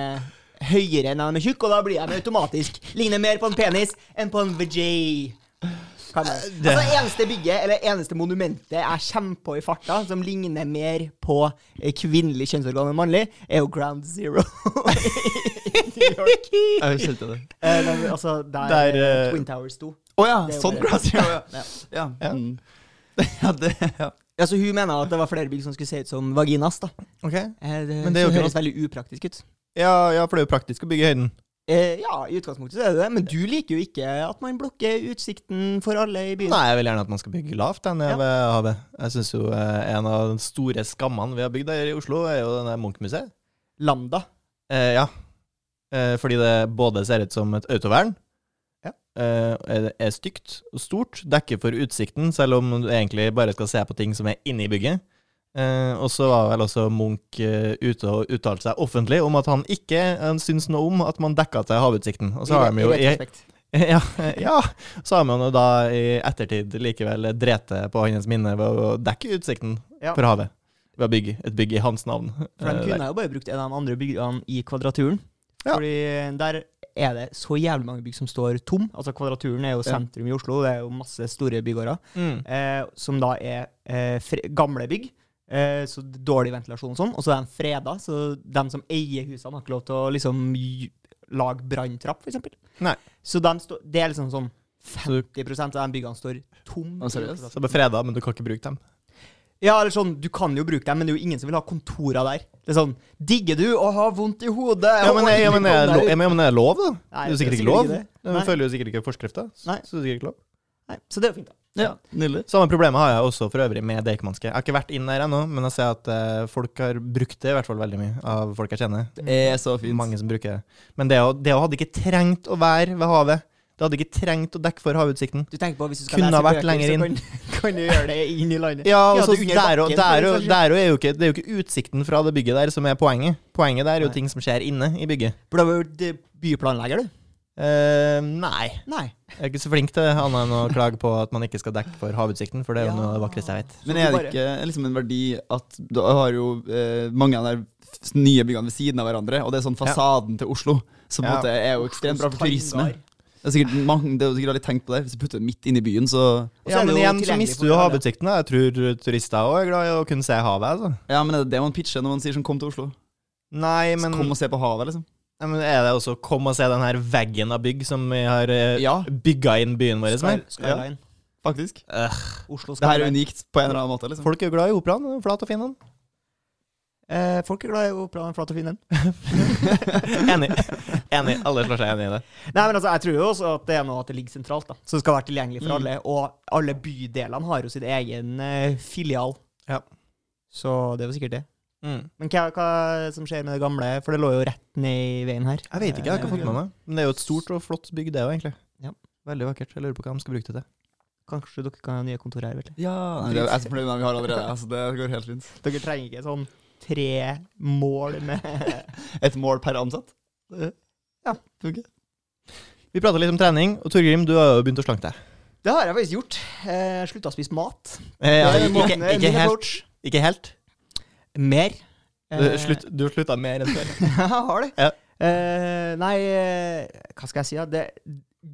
høyere enn de er tjukke, og da blir de automatisk ligner mer på en penis enn på en vajay. Kan man. Det- Altså, eneste bygget, eller eneste monumentet jeg kommer på i farta, som ligner mer på eh, kvinnelig kjønnsorgan enn mannlig, er jo Ground Zero New York. Jeg det. Eh, men, altså, der, Der, eh, eh, Twin Towers sto. Å ja, er jo sånn Ground Zero, Ja, ja. Ja. ja. Ja. Det, ja. Altså, hun mener at det var flere bygg som skulle se ut som vaginas. da Ok. eh, Det, Men det det høres veldig upraktisk ut. Ja, ja, for det er jo praktisk å bygge i høyden. Eh, ja, i utgangspunktet er det det, men du liker jo ikke at man blokker utsikten for alle i byen. Nei, jeg vil gjerne at man skal bygge lavt enn Ja. ved havet. Jeg syns jo eh, en av de store skammene vi har bygd her i Oslo, er jo denne Munch-museet. Lambda. Eh, ja. Eh, fordi det både ser ut som et autovern, Ja. eh, er stygt og stort, dekker for utsikten, selv om du egentlig bare skal se på ting som er inne i bygget. Eh, og så var vel også Munch eh, ute og uttalte seg offentlig om at han ikke uh, syns noe om at man dekka til havutsikten. Og så har de jo i, ja, ja, så har man jo da i ettertid likevel drete på hans minne ved å dekke utsikten Ja. for havet. Ved å bygge et bygg i hans navn. For de Eh, kunne jo bare brukt en av de andre byggene i Kvadraturen. Ja. Fordi der er det så jævlig mange bygg som står tom. Altså Kvadraturen er jo sentrum i Oslo, det er jo masse store bygårder. Mm. Eh, som da er eh, gamle bygg. Eh, så dårlig ventilasjon og sånn. Og så er de freda, så de som eier husene, har ikke lov til å liksom lage branntrapp, f.eks. Så de det er liksom sånn Så du- 50 av de byggene står tom. Å. Så det er freda, men du kan ikke bruke dem. Ja, eller sånn, du kan jo bruke dem, men det er jo ingen som vil ha kontorer der. Det er sånn, digger du å ha vondt i hodet? Ja, men, ja, men, er, men det er lov, da. Nei, det er jo sikkert ikke lov. Du følger jo sikkert ikke forskrifta. Så det er sikkert ikke lov. Nei, så det er jo fint, da. Ja, nydelig. Samme problemet har jeg også for øvrig med Deichmanske. Jeg har ikke vært inn der ennå, men jeg ser at uh, folk har brukt det i hvert fall veldig mye. Av folk jeg kjenner. Det er så fint. Mange som bruker det. Men det, det hadde ikke trengt å være ved havet. Det hadde ikke trengt å dekke for havutsikten. Du tenker på hvis du skal Kunne lese vært bøker, så. Kan, kan du gjøre det inn i landet. Ja, og så er der, og, der, og, der og er jo ikke, Det er jo ikke utsikten fra det bygget der som er poenget. Poenget der er jo Nei. ting som skjer inne i bygget. Burde vært byplanlegger, du. Eh, nei. Nei. Jeg er ikke så flink til annet enn å klage på at man ikke skal dekke for havutsikten, for det er jo Ja. noe av det vakreste jeg vet. Men er det ikke liksom en verdi at du har jo eh, mange av de nye byggene ved siden av hverandre, og det er sånn fasaden til Oslo, som Ja. måte er jo ekstremt bra for turisme. Det er sikkert mange, det er jo sikkert litt tenkt på det. Hvis du putter det midt inne i byen, så Ja, men igjen så mister du havutsikten. da. Jeg tror turister òg er glad i å kunne se havet. altså. Ja, men er det det man pitcher når man sier sånn 'kom til Oslo'? Nei, Så Kom og se på havet, liksom. Nei, men er det også kom og se den her veggen av bygg som vi har uh, Ja. bygga inn byen vår med? Sky, Ja. Faktisk. Oslo Det her er unikt på en eller annen måte, liksom. Folk er jo glad i operaen. er Flat og fin den. Eh, folk er glad i operaen Flat og fin, den. Enig. Enig. Alle slår seg enig i det. Nei, men altså, jeg tror jo også at det er noe at det ligger sentralt, da. Så det skal være tilgjengelig for Mm. alle. Og alle bydelene har jo sin egen eh, filial. Ja. Så det er jo sikkert det. Mm. Men hva, hva som skjer med det gamle? For det lå jo rett ned i veien her. Jeg vet ikke, jeg har ikke fått med meg. Men det er jo et stort og flott bygg, det òg, egentlig. Ja. Veldig vakkert. Jeg lurer på hva de skal bruke det til. Kanskje dere kan ha nye kontor her, vet du. Ja, Nei, det er jeg så fornøyd med vi har allerede. Altså, det går helt fint. Dere trenger ikke sånn tre mål med Et mål per ansatt. Ja. Funker. Vi prata litt om trening, og Torgrim, du har jo begynt å slanke deg. Det har jeg faktisk gjort. Jeg Slutta å spise mat. Eh, ja, ikke, ikke, helt. Ikke helt. Mer. Du, Eh, slutt, du har slutta mer enn før. Jeg har det. Ja. Eh, nei, eh, hva skal jeg si? Det,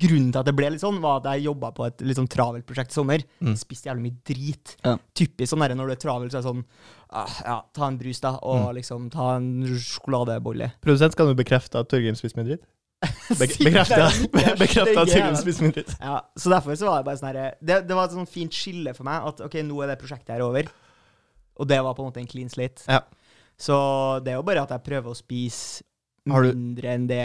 grunnen til at det ble litt sånn, var at jeg jobba på et litt sånn travelt prosjekt i sommer. Mm. Spiste jævlig mye drit. Ja. Typisk sånn der når du er travel, så er det sånn ah, Ja, ta en brus, da, og Mm. liksom ta en sjokoladebolle. Produsent, skal du bekrefte at Torgrim spiser mye dritt? Be Sitter bekrefte der og nikker. bekrefte at Torgrim jævel. mye dritt. Ja, så derfor så var det bare sånn her det, det var et sånn fint skille for meg at ok, nå er det prosjektet her over. Og det var på en måte en clean slate. Ja. Så det er jo bare at jeg prøver å spise mindre enn det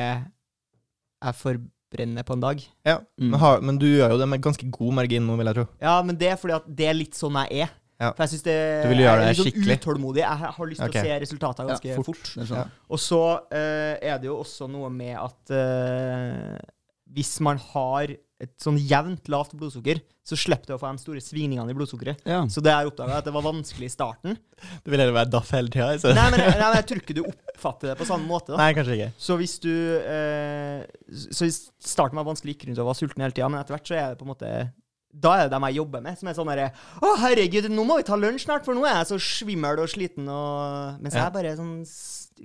jeg forbrenner på en dag. Ja, Mm. men, har, men du gjør jo det med ganske god margin nå, vil jeg tro. Ja, men det er fordi at det er litt sånn jeg er. Ja. For jeg synes det det jeg er litt sånn utålmodig. Jeg har lyst til okay. å se resultater ganske Ja, fort. fort. Sånn. Og så uh, er det jo også noe med at uh, hvis man har et sånn jevnt lavt blodsukker, så slipper du å få de store svingningene i blodsukkeret. Ja. Så det jeg oppdaga at det var vanskelig i starten. Du vil heller være daff hele tida. Altså. Nei, men, nei, men jeg tror ikke du oppfatter det på samme måte. da. Nei, kanskje ikke. Så hvis du eh, Så i starten var det vanskelig gikk rundt og var sulten hele tida, men etter hvert så er det på en måte Da er det dem jeg jobber med, som er sånn herre Å, herregud, nå må vi ta lunsj snart, for nå er jeg så svimmel og sliten og Mens jeg er bare sånn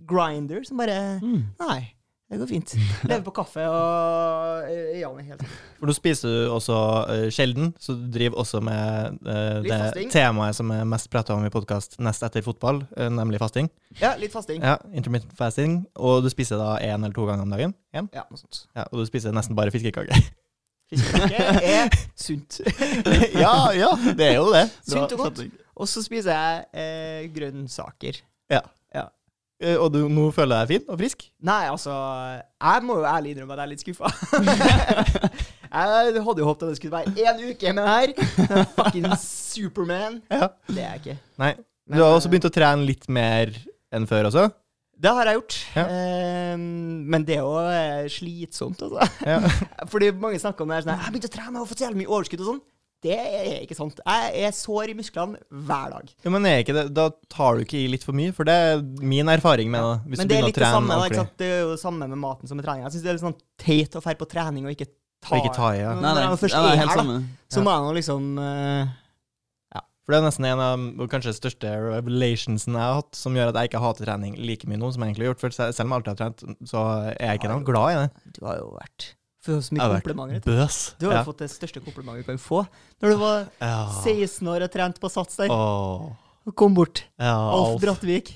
grinder som bare Nei, det går fint. Lever på kaffe og øynene er helt For nå spiser du også uh, sjelden, så du driver også med uh, det fasting. temaet som er mest prata om i podkast nest etter fotball, uh, nemlig fasting. Ja, litt fasting. Ja, intermittent fasting. Og du spiser da én eller to ganger om dagen? En? Ja, noe sånt. Ja, og du spiser nesten bare fiskekaker. Fiskekake er sunt. ja, ja, det er jo det. Sunt og godt. Og så spiser jeg eh, grønnsaker. Ja. Eh, Og du nå føler deg fin og frisk? Nei, altså Jeg må jo ærlig innrømme at jeg er litt skuffa. jeg hadde jo håpet at det skulle være én uke med det her. Fucking Superman. Ja. Det er jeg ikke. Nei. Men, Du har også eh, begynt å trene litt mer enn før også? Det har jeg gjort. Ja. Eh, men det er jo slitsomt, altså. Ja. Fordi mange snakker om det her sånn Jeg begynte å trene og fått så jævlig mye overskudd og sånn. Det er ikke sant. Jeg er sår i musklene hver dag. ja, men er ikke det, da tar du ikke i litt for mye, for det er min erfaring med det. Hvis Men det er begynner litt å det samme. Da, ikke sant? Det er jo det samme med maten som med trening. Jeg syns det er litt sånn teit å dra på trening og ikke ta, Og ikke ta i, ja. Nei, Nei, nei, først nei, det er er helt her, da, samme. så må jeg nå liksom uh, For det er nesten en av kanskje største revelationsene jeg har hatt, som gjør at jeg ikke hater trening like mye nå som jeg egentlig har gjort. For selv om jeg alltid har trent, så er jeg ikke noe glad i det. Du har jo vært Får så mye komplimenter. bøs. Du har jo Ja. fått det største komplimentet du kan få. Når du var Ja. 16 år og trent på Sats der, Åh. kom bort. Ja, Alf. Brattvik.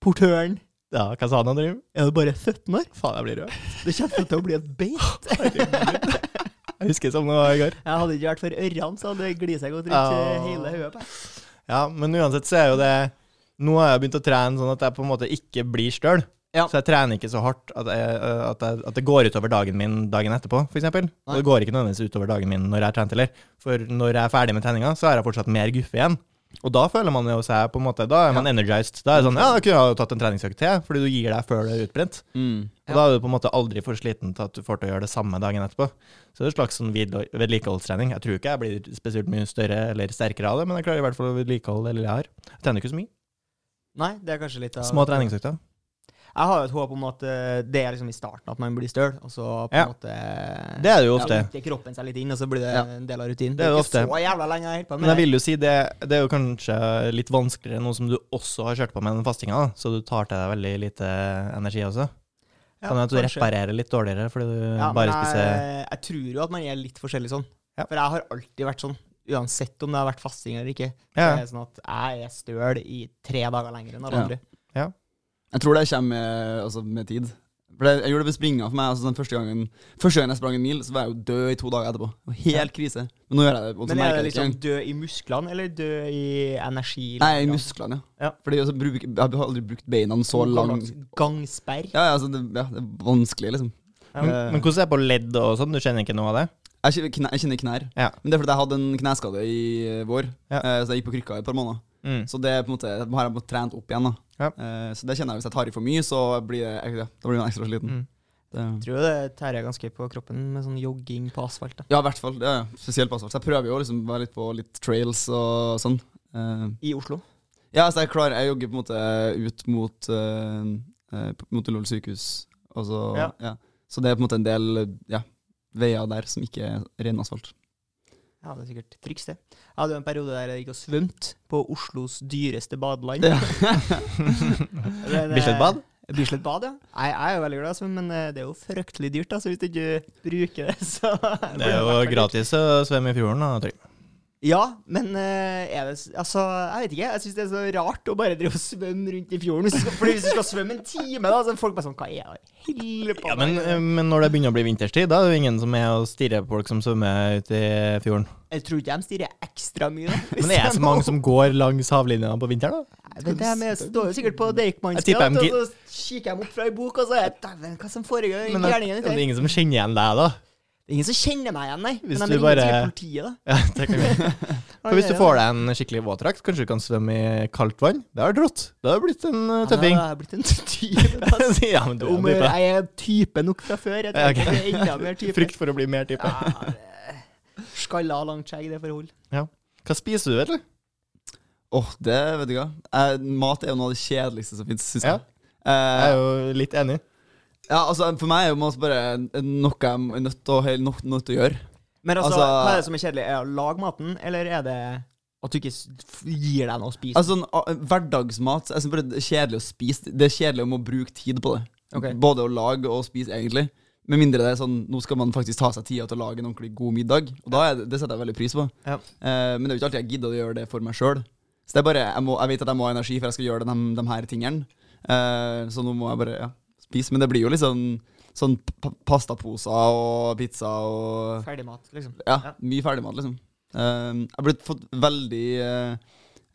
Portøren. Ja, hva sa han, Andrew? Er du bare 17 år? Faen, jeg blir rød. Det kommer til å bli et beit. Jeg husker som det var i går. Jeg hadde ikke vært for ørrene, så hadde det glidd seg godt rundt Ja. hele hodet. Ja, men uansett så er jo det Nå har jeg begynt å trene sånn at jeg på en måte ikke blir støl. Ja. Så jeg trener ikke så hardt at, jeg, øh, at, jeg, at det går utover dagen min dagen etterpå, f.eks. Og det går ikke nødvendigvis utover dagen min når jeg har trent heller. For når jeg er ferdig med treninga, så har jeg fortsatt mer guffe igjen. Og da føler man jo seg på en måte Da er man energized. Da er det sånn Ja, da kunne jeg jo tatt en treningsøkt til, fordi du gir deg før du er utbrent. Mm. Og da er du på en måte aldri for sliten til at du får til å gjøre det samme dagen etterpå. Så det er en slags sånn vedlikeholdstrening. Jeg tror ikke jeg blir spesielt mye større eller sterkere av det, men jeg klarer i hvert fall å vedlikeholde det lille jeg har. Jeg trener ikke så mye. Nei, det er kanskje litt av Små treningsøkter. Jeg har jo et håp om at eh, det er liksom i starten at man blir støl, og så på Ja. måte Det er det jo ofte. Ja, kroppen seg litt inn, og så blir det Ja. en del av rutinen. Det er jo ofte. så jævla lenge jeg på med Men jeg vil jo si det, det er jo kanskje litt vanskeligere nå som du også har kjørt på med den fastinga, så du tar til deg veldig lite energi også. Ja, Kan at du kanskje. reparerer litt dårligere fordi du Ja, bare jeg, spiser jeg tror jo at man er litt forskjellig sånn. Ja. For jeg har alltid vært sånn. Uansett om det har vært fasting eller ikke. Så Det er sånn at jeg er støl i tre dager lenger enn alle Ja. Jeg tror det kommer med, altså, med tid. For det, Jeg gjorde det med springa for meg. Altså, den første, gangen, første gangen jeg sprang en mil, så var jeg jo død i to dager etterpå. Helt krise. Men nå gjør jeg det. Og så Men er det liksom død i musklene, eller død i energi? Nei, i musklene, ja. Ja. Fordi bruk, Jeg har aldri brukt beina så lang Gangsperr. Ja, ja, altså, det, ja, det er vanskelig, liksom. Men, men hvordan er det på ledd og sånn? Du kjenner ikke noe av det? Jeg kjenner, jeg kjenner knær. Ja. Men det er fordi jeg hadde en kneskade i eh, vår, Ja. eh, så jeg gikk på krykka i et par måneder. Mm. Så det er på en måte, Jeg har jeg trent opp igjen. da Ja. Uh, Så det kjenner jeg hvis jeg tar i for mye, så blir, jeg, da blir man ekstra sliten. Mm. Det, Jeg tror det tærer ganske på kroppen med sånn jogging på asfalt. da. ja, i hvert fall. Ja, spesielt på asfalt. Så jeg prøver jo å liksom være litt på litt trails og sånn. Uh, I Oslo. ja, så jeg klarer Jeg jogger på en måte ut mot uh, Mot Ullevål sykehus. Og så, Ja. ja. så det er på en måte en del ja, veier der som ikke er ren asfalt. Ja, det er sikkert trygt, det. Jeg hadde jo en periode der jeg gikk og svømte på Oslos dyreste badeland. Ja. Bislett bad? Bislett bad, ja. Jeg, jeg er jo veldig glad i å svømme, men eh, det er jo fryktelig dyrt, da, så hvis du ikke bruker det, Det er jo gratis å svømme i fjorden, da, tror jeg. Ja, men eh, er det Altså, jeg vet ikke. Jeg syns det er så rart å bare drive og svømme rundt i fjorden. Hvis skal, fordi hvis du skal svømme en time, da, så er folk bare sånn Hva er det hele på Ja, men, eh, men når det begynner å bli vinterstid, da er det jo ingen som er og stirrer på folk som svømmer ute i fjorden. Jeg tror ikke de stirrer ekstra mye. Da, Men det er så mange som går langs havlinja på vinteren, da. Jeg vet det, men jeg står jo sikkert på Jeg og så kikker de opp fra ei bok, og så er det Dæven, hva som foregår i det Det er ingen som kjenner igjen deg, da. Er ingen som kjenner meg igjen, nei. Hvis Men du de ringer bare- sikkert politiet, da. Ja, det kan vi. For hvis du får deg en skikkelig våtdrakt, kanskje du kan svømme i kaldt vann? Det har vært rått. Det har blitt en uh, tøffing. Ja, det har blitt en type. Ja, men du er Om jeg er type nok fra før. Jeg Ja, okay. jeg er enda mer type. Frykt for å bli mer type. Ja, det- Skalla, langt skjegg, det får holde. Hva spiser du, vet du? oh, det vet du hva. Eh, mat er jo noe av det kjedeligste som fins, syns Ja. jeg. Jeg er jo litt enig. Ja, altså For meg er det bare noe jeg er nødt til å, nødt nødt til å gjøre. Men altså, Altså- hva er det som er kjedelig? Er det å lage maten, eller er det at du ikke gir deg noe å spise? Altså Hverdagsmat Jeg synes bare det er kjedelig å spise. Det er kjedelig om å bruke tid på det. Okay. Både å lage og spise, egentlig. Med mindre det er sånn Nå skal man faktisk ta seg tida til å lage en ordentlig god middag. Og da det, det setter jeg veldig pris på. Ja. Eh, men det er jo ikke alltid jeg gidder å gjøre det for meg sjøl. Så det er bare jeg, må, jeg vet at jeg må ha energi for jeg skal gjøre de, de her tingene. Eh, så nå må jeg bare ja, spise. Men det blir jo liksom sånn, sånn pastaposer og pizza og Ferdigmat, liksom. Ja, Ja. mye ferdigmat, liksom. Eh, jeg har blitt fått veldig uh,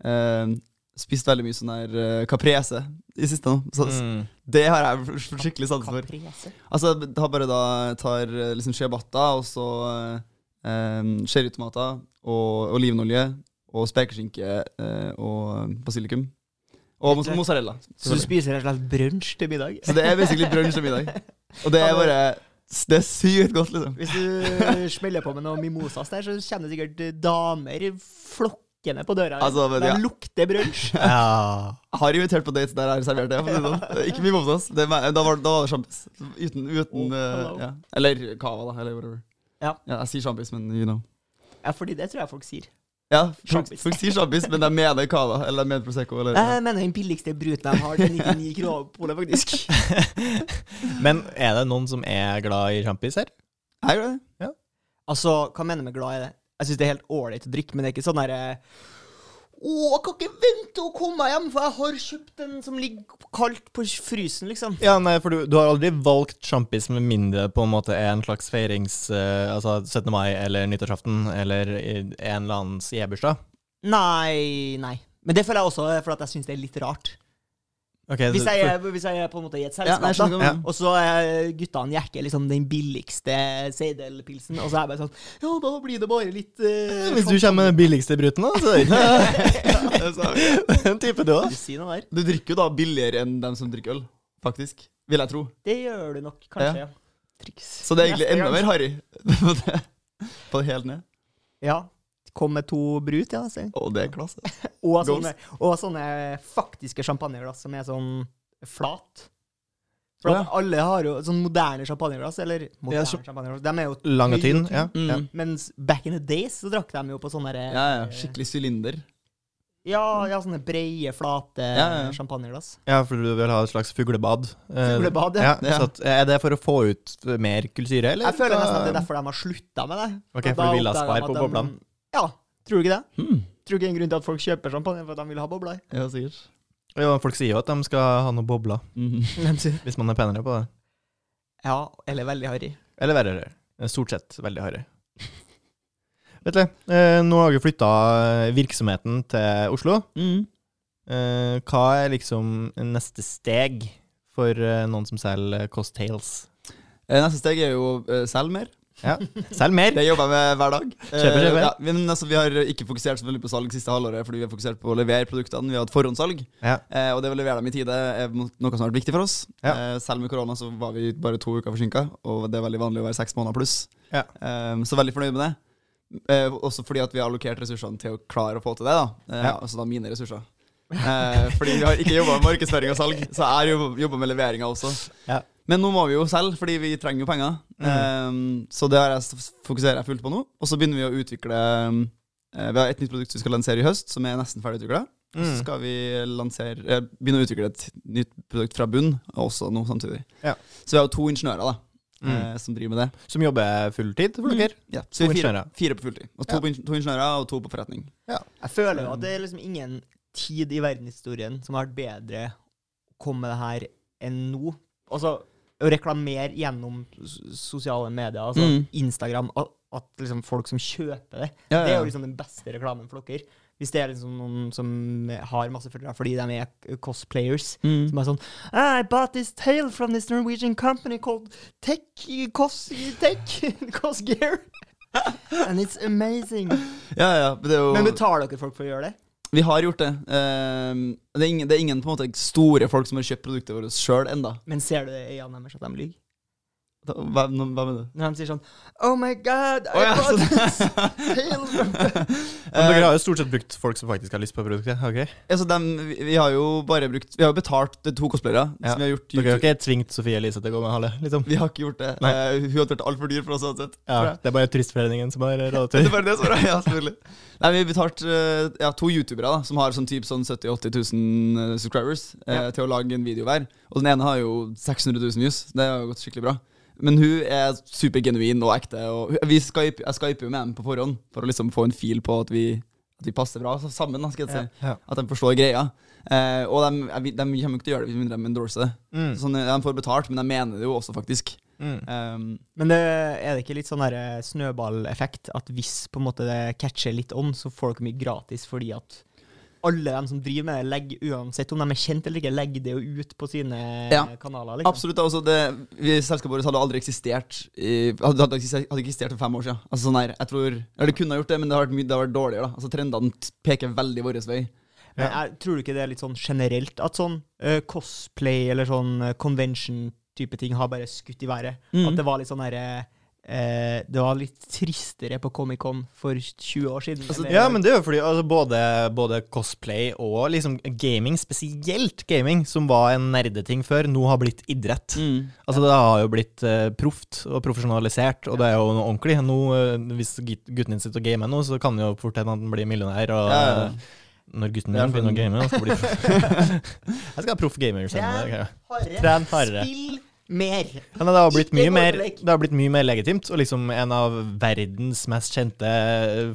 uh, Spist veldig mye sånn der uh, caprese i siste nå. Så, Mm. Det har jeg skikkelig sans for. Caprese. Altså, jeg bare da tar eh, liksom ciabatta, og så eh, cherrytomater og olivenolje og spekeskinke eh, og basilikum. Og mozzarella. Så du spiser rett og slett brunsj til middag? Så det er basically brunsj til middag. Og det er bare Det er sykt godt, liksom. Hvis du smeller på med noe mimosas der, så kjenner sikkert damer flokkende på døra. Altså, men De ja. lukter brunsj. Ja. Har invitert på dates der jeg har servert det. det sånn. Ikke mimosas. Det Da var, da var det sjampis. Uten, uten Oh, eh, ja. Eller cava, da. Eller whatever. Ja. Jeg sier sjampis, men you know. Ja, fordi det tror jeg folk sier. Ja, folk, folk sier sjampis, men de mener cava. Eller de mener Prosecco. Eller, Jeg mener den billigste bruten de har, til 99 kroner på polet, faktisk. Men er det noen som er glad i sjampis her? Jeg er glad i det. Ja. Altså, hva mener du med glad i det? Jeg syns det er helt ålreit å drikke, men det er ikke sånn derre Å, jeg kan ikke vente å komme meg hjem, for jeg har kjøpt en som ligger kaldt på frysen, liksom. Ja, nei, for du, du har aldri valgt sjampis med mindre på en måte er en slags feirings... Uh, altså 17. mai eller nyttårsaften eller en eller annens e-bursdag. Nei, nei. Men det føler jeg også for at jeg syns det er litt rart. Ok, Hvis jeg, er- hvis jeg er på en måte i et Ja, nei, selskap, jeg skjønner hva da, du mener. og så er guttene jekker liksom den billigste Seidel-pilsen, og så er jeg bare sånn Ja, da blir det bare litt uh, Hvis du kommer med den billigste bruten, da, så er det den type du òg. Noe der. Du drikker jo da billigere enn dem som drikker øl, faktisk. Vil jeg tro. Det gjør du nok, kanskje. Ja. Triks. Så det er egentlig Neste enda gang. mer harry. på det. På det helt ned. Ja. Kom med to brut, ja. Så. Å, det er klasse. Og, sånne, og sånne faktiske champagneglass som er sånn flat. For Å, ja. alle har jo sånn moderne champagneglass, eller moderne så- champagneglass, de er jo Lange tynn. Ja. Mm. ja. Mens back in the days så drakk de jo på sånne Ja, ja. Skikkelig sylinder. Ja, ja, sånne breie, flate Ja, ja. champagneglass. ja, for du vil ha et slags fuglebad. Eh, Fuglebad, ja. ja. Så at, er det for å få ut mer kullsyre, eller? Jeg føler nesten at det er derfor de har slutta med det. Ok, for du ville ha spar på boblene? Ja, tror du ikke det? Hmm. Tror du ikke det er en grunn til at folk kjøper champagne for at de vil ha bobler? Ja, sikkert. Ja, folk sier jo at de skal ha noen bobler, Mhm. hvis man er penere på det. Ja, eller veldig harry. Eller verre. harry. Stort sett veldig harry. Vet du, eh, nå har vi flytta virksomheten til Oslo. Mm. Eh, hva er liksom neste steg for eh, noen som selger Cost Tales? Eh, Neste steg er jo å selge mer. Ja, selg mer! Det jobber jeg med hver dag. Kjøper, kjøper. Eh, ja, men altså, vi har ikke fokusert så veldig på salg siste halvåret, fordi vi har fokusert på å levere produktene. Vi har hatt forhåndssalg, Ja. eh, og det å levere dem i tide er noe som har vært viktig for oss. Ja. Eh, selv med korona så var vi bare to uker forsinka, og det er veldig vanlig å være seks måneder pluss. Ja. Så veldig fornøyd med det. Også fordi at vi har allokert ressursene til å klare å få til det. da Ja. Altså da mine ressurser. Fordi vi har ikke jobba med markedsføring og salg, så jeg har jobba med leveringa også. Ja. Men nå må vi jo selge, fordi vi trenger jo penger. Um, så det jeg fokuserer jeg fullt på nå. Og så begynner vi å utvikle um, eh, Vi har et nytt produkt vi skal lansere i høst, som er nesten ferdig utvikla. Og så Mm. skal vi lansere eh, begynne å utvikle et nytt produkt fra bunn, også nå samtidig. Ja. Så vi har jo to ingeniører da Mm. eh, som driver med det. Som jobber fulltid for dere? Ja, så vi er fire, fire på fulltid. Og to, Ja. på to ingeniører og to på forretning. Jeg føler jo at det er liksom ingen tid i verdenshistorien som har vært bedre å komme med det her enn nå. Altså, reklamere gjennom sosiale medier, altså Mm. Instagram, at, at liksom folk som kjøper det, Ja, det er jo liksom den beste reklamen for dere. Hvis det er liksom noen som har masse følgere fordi de er cosplayers, Mm. som er sånn I bought this tail from this Norwegian company called Tech Cos Tech Cosgear. And it's amazing. Ja, ja, men det jo Men betaler dere folk for å gjøre det? Vi har gjort det. Um, det, er ingen, det er ingen måte store folk som har kjøpt produktet vårt sjøl enda. Men ser du det i øynene deres at de lyver? Hva, hva mener du? Når de sier sånn Oh my God, I oh, ja, bought sånn. this Men dere har jo stort sett brukt folk som faktisk har lyst på produktet. ok? så dem, vi, vi har jo bare brukt Vi har jo betalt det to cosplayere. Ja. Som vi har gjort Dere har YouTube. ikke tvingt Sofie Elise til å gå med hale? liksom? Vi har ikke gjort det. Nei. Uh, hun hadde vært altfor dyr for oss uansett. Ja. Det er bare Turistforeningen som har råd Det til er det som er Ja, selvfølgelig. Nei, vi har betalt uh, ja, to youtubere da som har sånn typ sånn 70 000-80 000 eh, subscribers, uh, Ja. til å lage en video hver. Og den ene har jo 600 000 views. Det har gått skikkelig bra. Men hun er supergenuin og ekte. Og vi Skype, jeg skyper jo med dem på forhånd for å liksom få en fil på at vi, at vi passer bra sammen. Si. Ja. At de forstår greia. Eh, og de, de, kommer jo ikke til å gjøre det hvis mindre de endorser det. Mm. Sånn, de får betalt, men de mener det jo også, faktisk. Mm. Um, Men det, er det ikke litt sånn eh, snøballeffekt? At hvis på en måte det catcher litt on, så får dere mye gratis fordi at alle de som driver med det, legger, uansett om de er kjent eller ikke, legger det jo ut på sine Ja, kanaler. liksom. Absolutt. Altså det, vi, selskapet vårt hadde aldri eksistert i, hadde, hadde, eksistert, hadde eksistert for fem år siden. Altså sånn her, jeg tror, eller Det kunne ha gjort det, men det har vært, mye, det har vært dårligere. da Altså Trendene peker veldig vår vei. Men jeg tror du ikke det er litt sånn generelt at sånn uh, cosplay eller sånn convention-type ting har bare skutt i været? Mm. At det var litt sånn derre eh, Det var litt tristere på Comic-Con for 20 år siden. Altså, Ja, men det er jo fordi altså, både, både cosplay og liksom gaming, spesielt gaming, som var en nerdeting før, nå har blitt idrett. Mm. Altså Det har jo blitt eh, proft og profesjonalisert, og det er jo noe ordentlig. Nå, eh, Hvis gutten din sitter og gamer nå, så kan det jo fort hende han blir millionær. Og Ja, ja. eh, når gutten min begynner å game, Jeg skal ha proff gamer. Tren hardere. Spill mer. Men det har, blitt mye mer, det har blitt mye mer legitimt, og liksom en av verdens mest kjente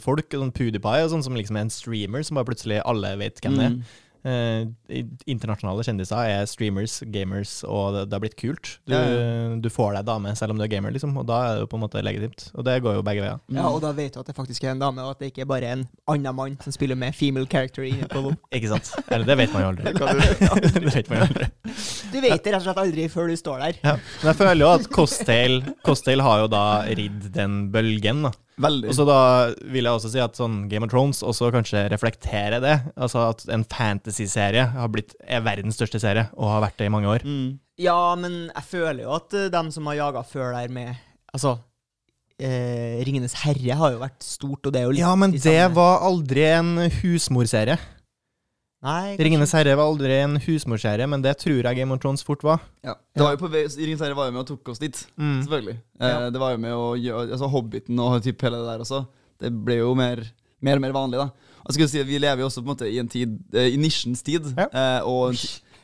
folk, sånn PewDiePie, og sånn som liksom er en streamer som bare plutselig alle vet hvem det er. Mm. Eh, internasjonale kjendiser er streamers, gamers, og det, det har blitt kult. Du, Ja, du får deg dame selv om du er gamer, liksom, og da er det jo på en måte legitimt. Og det går jo begge veier. Ja, og da vet du at det faktisk er en dame, og at det ikke er bare en annen mann som spiller med female character inne på Ikke sant? Eller det vet man jo aldri. det vet man jo aldri. Du vet det rett og slett aldri før du står der. Ja. Men jeg føler jo at Costail, Costail har jo da ridd den bølgen, da. Veldig. Og så da vil jeg også si at sånn Game of Thrones også kanskje reflekterer det. Altså at en fantasy-serie har blitt, er verdens største serie, og har vært det i mange år. mm. Ja, men jeg føler jo at uh, dem som har jaga før der med Altså, eh, Ringenes herre har jo vært stort, og det er jo litt Ja, men det samme- var aldri en husmorserie. Nei, Ringenes herre var aldri en husmorserie, men det tror jeg Game of Thrones fort var. Ja. Det var jo på vei, Ringens herre var jo med og tok oss dit. Mm. Selvfølgelig. Eh, Ja. det var jo med å gjøre altså Hobbiten og typ hele det der også. Det ble jo mer, mer og mer vanlig, da. Og jeg skulle si at Vi lever jo også på en måte i en tid eh, I nisjens tid. Ja. Eh, og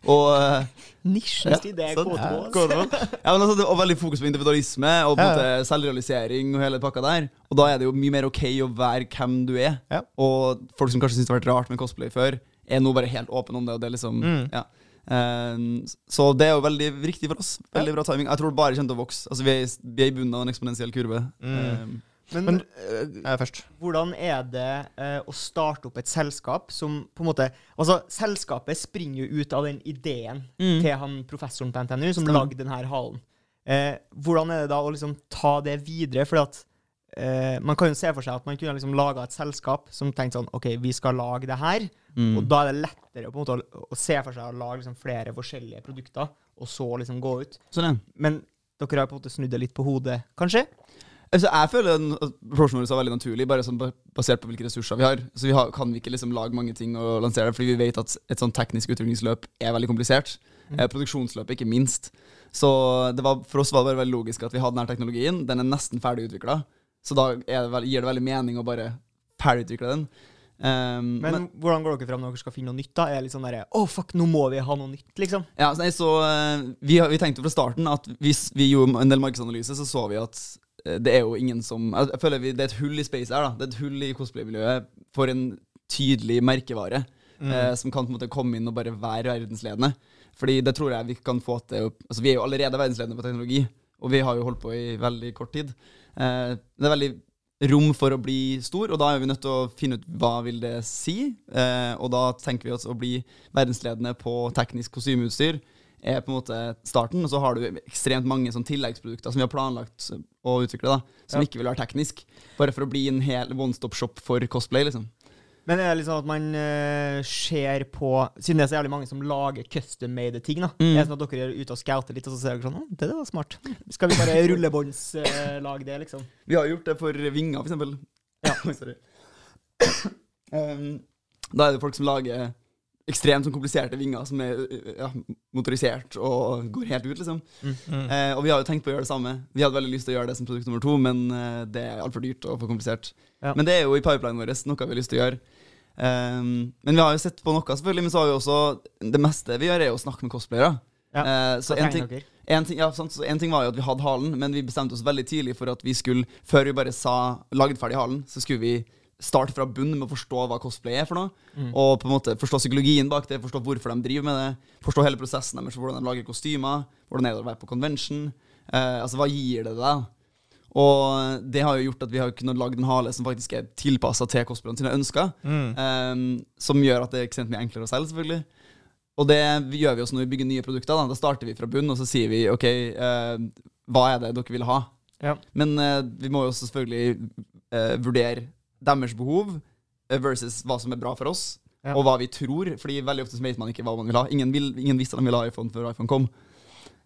og eh, Nisjens tid, det er sånn. K2. Ja, men altså, det var veldig fokus på individualisme og på en Ja, måte selvrealisering og hele pakka der. Og da er det jo mye mer ok å være hvem du er. Ja. Og folk som kanskje syns det har vært rart med cosplay før, er nå bare helt åpen om det. Og det er liksom, Mm. ja. Eh, så det er jo veldig riktig for oss. Veldig bra timing. Jeg tror det bare kommer til å vokse. Altså, vi, er, i- vi er i bunnen av en eksponentiell kurve. Mm. Men, Men- er først. hvordan er det eh, å starte opp et selskap som på en måte Altså, selskapet springer jo ut av den ideen Mm. til han professoren på NTNU som lagde denne halen. Eh, hvordan er det da å liksom ta det videre? Fordi at eh, man kan jo se for seg at man kunne liksom laga et selskap som tenkte sånn OK, vi skal lage det her. Mm. Og da er det lettere på en måte å, å se for seg å lage liksom flere forskjellige produkter, og så liksom gå ut. Sånn, ja. Men dere har på en måte snudd det litt på hodet, kanskje? Altså, jeg føler at approachen vår er veldig naturlig, bare sånn basert på hvilke ressurser vi har. Så vi har, kan vi ikke liksom lage mange ting og lansere det, fordi vi vet at et sånn teknisk utviklingsløp er veldig komplisert. Mm. Eh, produksjonsløpet ikke minst. Så det var, for oss var det bare veldig logisk at vi hadde denne teknologien. Den er nesten ferdig utvikla, så da det veldig, gir det veldig mening å bare ferdigutvikle den. Um, Men, men, hvordan går dere fram når dere skal finne noe nytt? da? Er det litt sånn derre Å, fuck, nå må vi ha noe nytt, liksom? ja, så, nei, så eh, vi, vi tenkte fra starten at hvis vi gjorde en del markedsanalyse, så så vi at eh, det er jo ingen som Jeg jeg føler vi, Det er et hull i space her. da Det er et hull i cosplay-miljøet for en tydelig merkevare. Mm. Eh, som kan på en måte komme inn og bare være verdensledende. Fordi det tror jeg vi kan få til Altså Vi er jo allerede verdensledende på teknologi, og vi har jo holdt på i veldig kort tid. Eh, det er veldig rom for å bli stor, og da er vi nødt til å finne ut hva vil det si. Eh, og da tenker vi oss å bli verdensledende på teknisk kostymeutstyr er på en måte starten, og så har du ekstremt mange sånn tilleggsprodukter som vi har planlagt å utvikle, da, som Ja. ikke vil være teknisk. Bare for å bli en hel one stop shop for cosplay, liksom. Men er det liksom at man uh, ser på Siden det er så jævlig mange som lager custom-made ting, da. Mm. Er det sånn at dere er ute og scouter litt, og så ser dere sånn Å, det var smart. Skal vi bare rullebåndslage det, liksom? Vi har gjort det for vinger, for eksempel. Ja. Sorry. Um, da er det folk som lager ekstremt sånn kompliserte vinger som er ja, motorisert og går helt ut, liksom. Mm. Eh, og vi har jo tenkt på å gjøre det samme. Vi hadde veldig lyst til å gjøre det som produkt nummer to, men eh, det er altfor dyrt og for komplisert. Ja. Men det er jo i pipelinen vår noe vi har lyst til å gjøre. Um, men vi har jo sett på noe, selvfølgelig, men så har vi også Det meste vi gjør, er jo å snakke med cosplayere. Ja. Uh, så én en ting, ting, ja, sant, så en ting var jo at vi hadde halen, men vi bestemte oss veldig tidlig for at vi skulle, før vi bare sa lagd ferdig halen, så skulle vi starte fra bunn med å forstå hva cosplay er for noe. Mm. Og på en måte forstå psykologien bak det, forstå hvorfor de driver med det. Forstå hele prosessen deres, hvordan de lager kostymer, hvordan er det å være på convention. Uh, altså, hva gir det deg? Og det har jo gjort at vi har kunnet lage en hale som faktisk er tilpassa til cosplayerne sine ønsker. Mm. Um, som gjør at det er ekstremt mye enklere å selge, selvfølgelig. Og det gjør vi også når vi bygger nye produkter. Da, da starter vi fra bunn, og så sier vi OK, uh, hva er det dere vil ha? Ja. Men uh, vi må jo også selvfølgelig uh, vurdere deres behov eh, versus hva som er bra for oss, Ja. og hva vi tror. Fordi veldig ofte så vet man ikke hva man vil ha. Ingen, vil, ingen visste de ville ha iPhone før iPhone kom.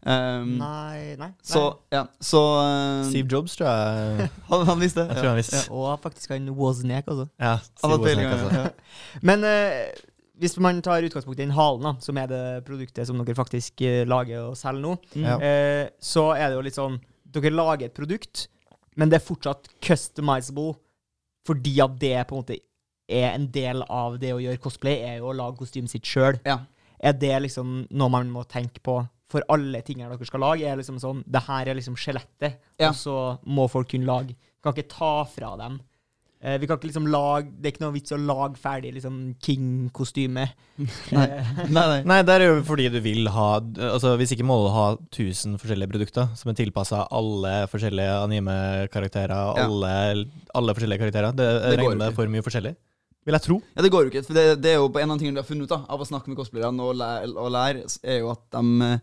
Um, Nei, nei. så ja, så uh, Steve Jobs, tror jeg. han, han visste. Jeg tror han visste. Ja, Og faktisk han Wozniak også. Ja, Han Steve Wozniak, altså. ja. Men uh, hvis man tar utgangspunkt i den halen, da, som er det produktet som dere faktisk uh, lager og selger nå, mm. eh, så er det jo litt sånn Dere lager et produkt, men det er fortsatt customizable fordi at det på en måte er en del av det å gjøre cosplay, er jo å lage kostymet sitt sjøl. Ja. Er det liksom noe man må tenke på for alle tingene dere skal lage? Er liksom sånn Det her er liksom skjelettet, Ja. og så må folk kunne lage Vi Kan ikke ta fra dem. Eh, vi kan ikke liksom lage Det er ikke noe vits å lage ferdig liksom King-kostyme. Nei. Eh, Nei, nei. Nei, det er jo fordi du vil ha Altså Hvis ikke må du ha 1000 forskjellige produkter som er tilpassa alle forskjellige anime-karakterer, Ja. alle, alle forskjellige karakterer. Det, Det regner med for mye forskjellig. Vil jeg tro. Ja, Det går jo ikke. For det, det er jo på en av tingene vi har funnet ut da, av å snakke med cosplayerne og lære, og lære, er jo at de eh,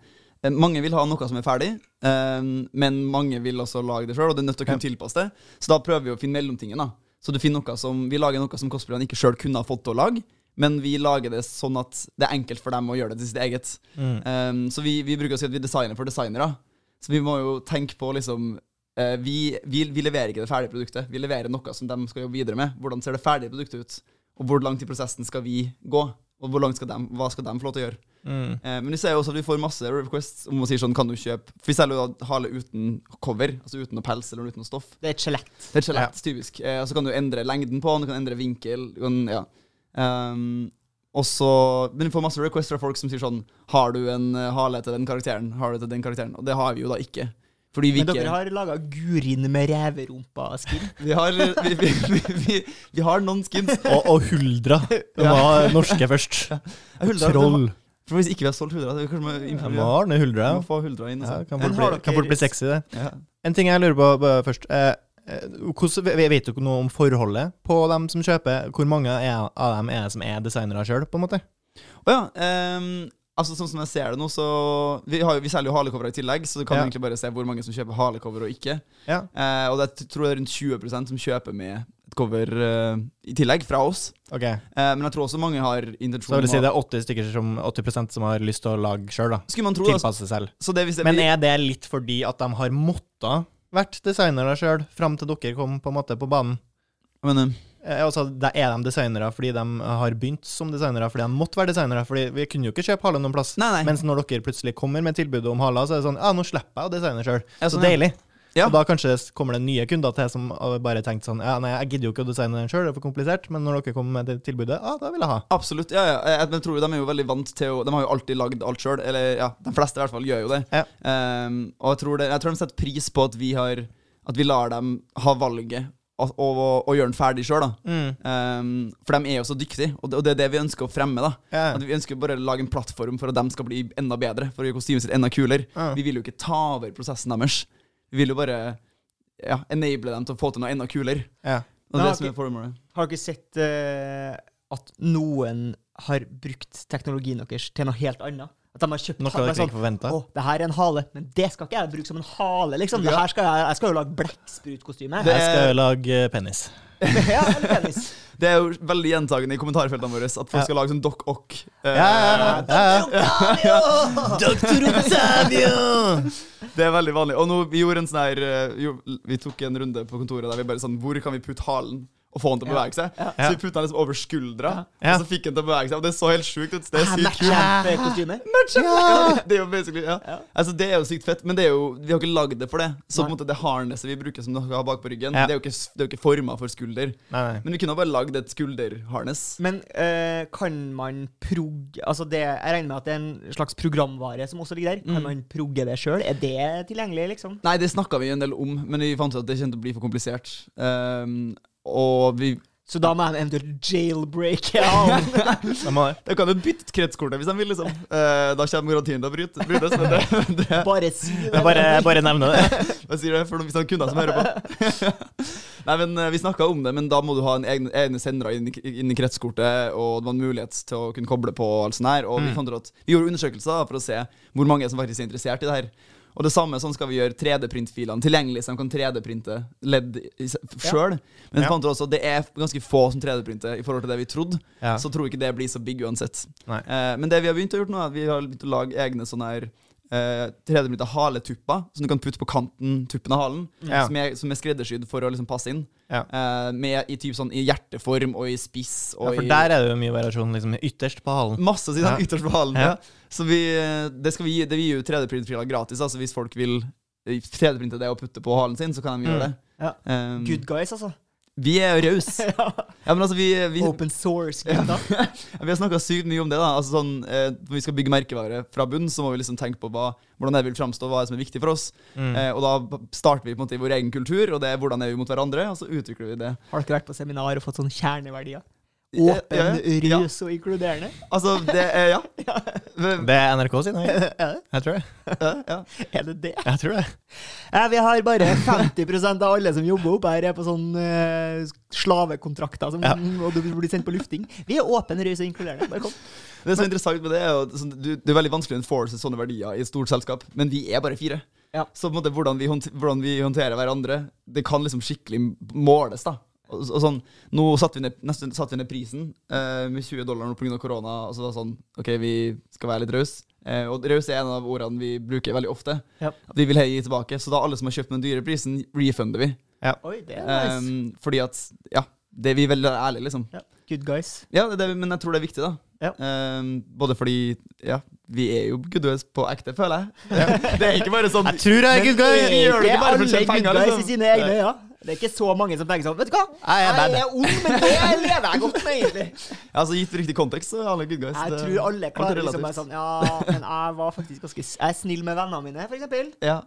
Mange vil ha noe som er ferdig, eh, men mange vil også lage det sjøl, og det er nødt til å kunne tilpasse det. Så da prøver vi å finne mellomtingen. da. Så du finner noe som, Vi lager noe som cosplayerne ikke sjøl kunne ha fått til å lage, men vi lager det sånn at det er enkelt for dem å gjøre det til sitt eget. Um, så vi, vi bruker å si at vi designer for designere. Så vi må jo tenke på liksom eh, vi, vi, vi leverer ikke det ferdige produktet. Vi leverer noe som de skal jobbe videre med. Hvordan ser det ferdige produktet ut? Og hvor langt i prosessen skal vi gå? Og hvor langt skal de, hva skal de få lov til å gjøre? Mm. Eh, men vi ser jo også at vi får masse requests om å si sånn, kan du kjøpe For vi selger jo hale uten cover, altså uten noe pels eller uten noe stoff. det er et skjelett. Det er et skjelett, typisk. Eh, og så kan du endre lengden på den, du kan endre vinkel. Du kan, ja. Um, og så- men vi får masse requests fra folk som sier sånn Har du en eh, hale til den karakteren? Har du til den karakteren? Og det har vi jo da ikke. Fordi vi Men ikke dere har laga Gurin med reverumpa-skin. vi, har, vi, vi, vi, vi, vi har noen skins. Og, og Huldra. Den var norske først. Huldra, Troll. For Hvis ikke vi har solgt Huldra, så kanskje vi må må den Huldra. Vi må få Huldra inn. Ja, Altså. kan, fort bli, kan fort bli sexy, det. Ja. En ting jeg lurer på først. Eh, eh, hvordan, vet dere noe om forholdet på dem som kjøper? Hvor mange er, av dem er det som er designere sjøl, på en måte? Å ja. Um altså Sånn som jeg ser det nå, så Vi, har, vi selger jo halecover i tillegg, så du kan Ja. egentlig bare se hvor mange som kjøper halecover og ikke. Ja. Eh, og det er, tror jeg er rundt 20% som kjøper med cover uh, i tillegg, fra oss. Ok, Uh, men jeg tror også mange har intensjon Så vil si det er 80 stykker som, 80% som har lyst til å lage sjøl, da. Skulle man tro altså. Tilpasse seg selv. Så det det Men er det litt fordi at de har måttet vært designere sjøl, fram til dere kom på en måte på banen? men, eh, Eh, altså, da Er de designere fordi de har begynt som designere fordi de måtte være designere? Fordi vi kunne jo ikke kjøpe Hale noen plass. Nei, nei. Mens når dere plutselig kommer med tilbudet om Hala, så er det sånn Ja, nå slipper jeg å designe sjøl. Så sånn, ja. deilig. Ja. Og da kanskje kommer det nye kunder til som bare tenkt sånn Ja, nei, jeg gidder jo ikke å designe den sjøl, det er for komplisert. Men når dere kommer med det tilbudet, ja, da vil jeg ha. Absolutt. ja, ja. Jeg, jeg tror De er jo veldig vant til å De har jo alltid lagd alt sjøl. Eller ja, de fleste i hvert fall gjør jo det. Ja. Um, og jeg tror, det, jeg tror de setter pris på at vi har At vi lar dem ha valget og, og, og gjøre den ferdig sjøl. Um, for de er jo så dyktige, og det, og det er det vi ønsker å fremme. da yeah. At Vi ønsker bare å lage en plattform for at de skal bli enda bedre. For å gjøre kostymet sitt enda kulere. Uh. Vi vil jo ikke ta over prosessen deres. Vi vil jo bare ja, enable dem til å få til noe enda kulere. Ja. Og det det som er. Har dere sett uh, at noen har brukt teknologien deres til noe helt annet? At de har kjøpt Noe dere ikke forventa. Å, det her er en hale, men det skal ikke jeg bruke som en hale, liksom. Det Ja. her skal jeg, jeg skal jo lage blekksprutkostyme. Det- Jeg skal lage penis. Ja, eller penis. Det er jo veldig gjentagende i kommentarfeltene våre at folk Ja. skal lage sånn Doc Ock. eh, Ja, ja, ja. ja. Doktor Octavio! Det er veldig vanlig. Og nå, vi gjorde en sånn her eh, Vi tok en runde på kontoret der vi bare sånn Hvor kan vi putte halen? Og få han til å bevege seg. Ja. Så vi putta han liksom over skuldra, Ja. og så fikk han til å bevege seg. Og det så helt sjukt ut. Det er sykt kult. Ja, det er jo basically, ja. Ja. Altså Det er jo sykt fett, men det er jo, vi har ikke lagd det for det. Så på en måte det harnesset vi bruker som dere har bak på ryggen, Ja. det er jo ikke, det er jo ikke forma for skulder. Nei, nei. Men vi kunne bare lagd et skulderharness. Men øh, kan man prog... Altså det, Jeg regner med at det er en slags programvare som også ligger der. Kan Mm. man progge det sjøl? Er det tilgjengelig, liksom? Nei, det snakka vi en del om, men vi fant ut at det kjente å bli for komplisert. Um, og vi Så da må han eventuelt jailbreake ja. Da kan jo bytte kretskortet hvis de vil, liksom. Eh, da kommer garantien til å bryte, brytes. Men det, det, Bare si det. Bare, bare nevne det. jeg sier det for hvis det er kunder som hører på. Nei, men eh, Vi snakka om det, men da må du ha en egne, egne sendere inn, i- inn i kretskortet, og det var en mulighet til å kunne koble på og alt sånt her. Og vi Mm. fant ut at vi gjorde undersøkelser for å se hvor mange som faktisk er interessert i det her. Og det samme sånn skal vi gjøre 3D-printfilene tilgjengelig, så de kan 3D-printe ledd sjøl. Men Ja. også det er ganske få som 3D-printer i forhold til det vi trodde. Ja. Så tror ikke det blir så big uansett. Eh, men det vi har begynt å gjøre nå, er at vi har begynt å lage egne sånne her eh, 3D-printa haletupper, som du kan putte på kanten tuppen av halen. Ja. Som, er, som er skreddersydd for å liksom passe inn. Ja. Eh, med i, typ sånn, I hjerteform og i spiss. Ja, for der er det jo mye variasjon liksom ytterst på halen. Masse sånn, Ja. ytterst på halen. Ja. Så vi, eh, det skal vi gi, det vi gir jo 3D-printfiler gratis. Altså hvis folk vil eh, 3D-printe det og putte på halen sin, så kan de gjøre det. Ja. Um, Good guys, altså. vi er rause. Ja. ja, altså, vi, vi, Open source, gutta. Ja, Vi har snakka sykt mye om det. da Altså sånn, eh, Når vi skal bygge merkevare fra bunn, så må vi liksom tenke på hva, hvordan det vil framstå, hva er det som er viktig for oss. Mm. Eh, og da starter vi på en måte i vår egen kultur, og det er hvordan er vi mot hverandre, og så utvikler vi det. Har dere vært på seminar og fått sånne kjerneverdier? Ja, Åpen, ja, ja. og inkluderende? Altså, det er Ja. Men- Det er NRK sin, jeg, jeg tror det. ja, ja. Er det det? Jeg tror det. Ja, vi har bare 50% av alle som jobber oppe her, er på sånn uh, slavekontrakter, som, Ja. og du blir sendt på lufting. Vi er åpen, raus og inkluderende. Bare kom. Det som er interessant med det, er at sånn, det er veldig vanskelig å enforce sånne verdier i et stort selskap, men vi er bare fire. Ja. Så på en måte, hvordan, vi hvordan vi håndterer hverandre, det kan liksom skikkelig måles. da og, og sånn, Nå satte vi ned, nesten, satte vi ned prisen eh, med 20 dollar pga. korona. Og så var det sånn OK, vi skal være litt rause. Eh, og raus er en av ordene vi bruker veldig ofte. Ja. At vi vil gi tilbake. Så da alle som har kjøpt med den dyre prisen, refunder vi. Oi, det er nice. Um, fordi at Ja, det er vi veldig ærlige, liksom. ja. Good guys. Ja, det, men jeg tror det er viktig, da. Ja. Um, både fordi Ja, vi er jo good guys på ekte, føler jeg. Det er ikke bare sånn Jeg tror jeg er good guys. vi gjør det ikke bare for å tjene penger, guys liksom. i sine egne øyne. Det er ikke så mange som tenker sånn Vet du hva, Jeg er bad. jeg er ond, men det lever jeg godt med, egentlig. Ja, Altså, Gitt riktig kontekst, så er alle good guys. Jeg Det- tror alle klarer er liksom relativt. bare sånn Ja, men jeg var faktisk ganske s- Jeg er snill med vennene mine, for eksempel. Ja.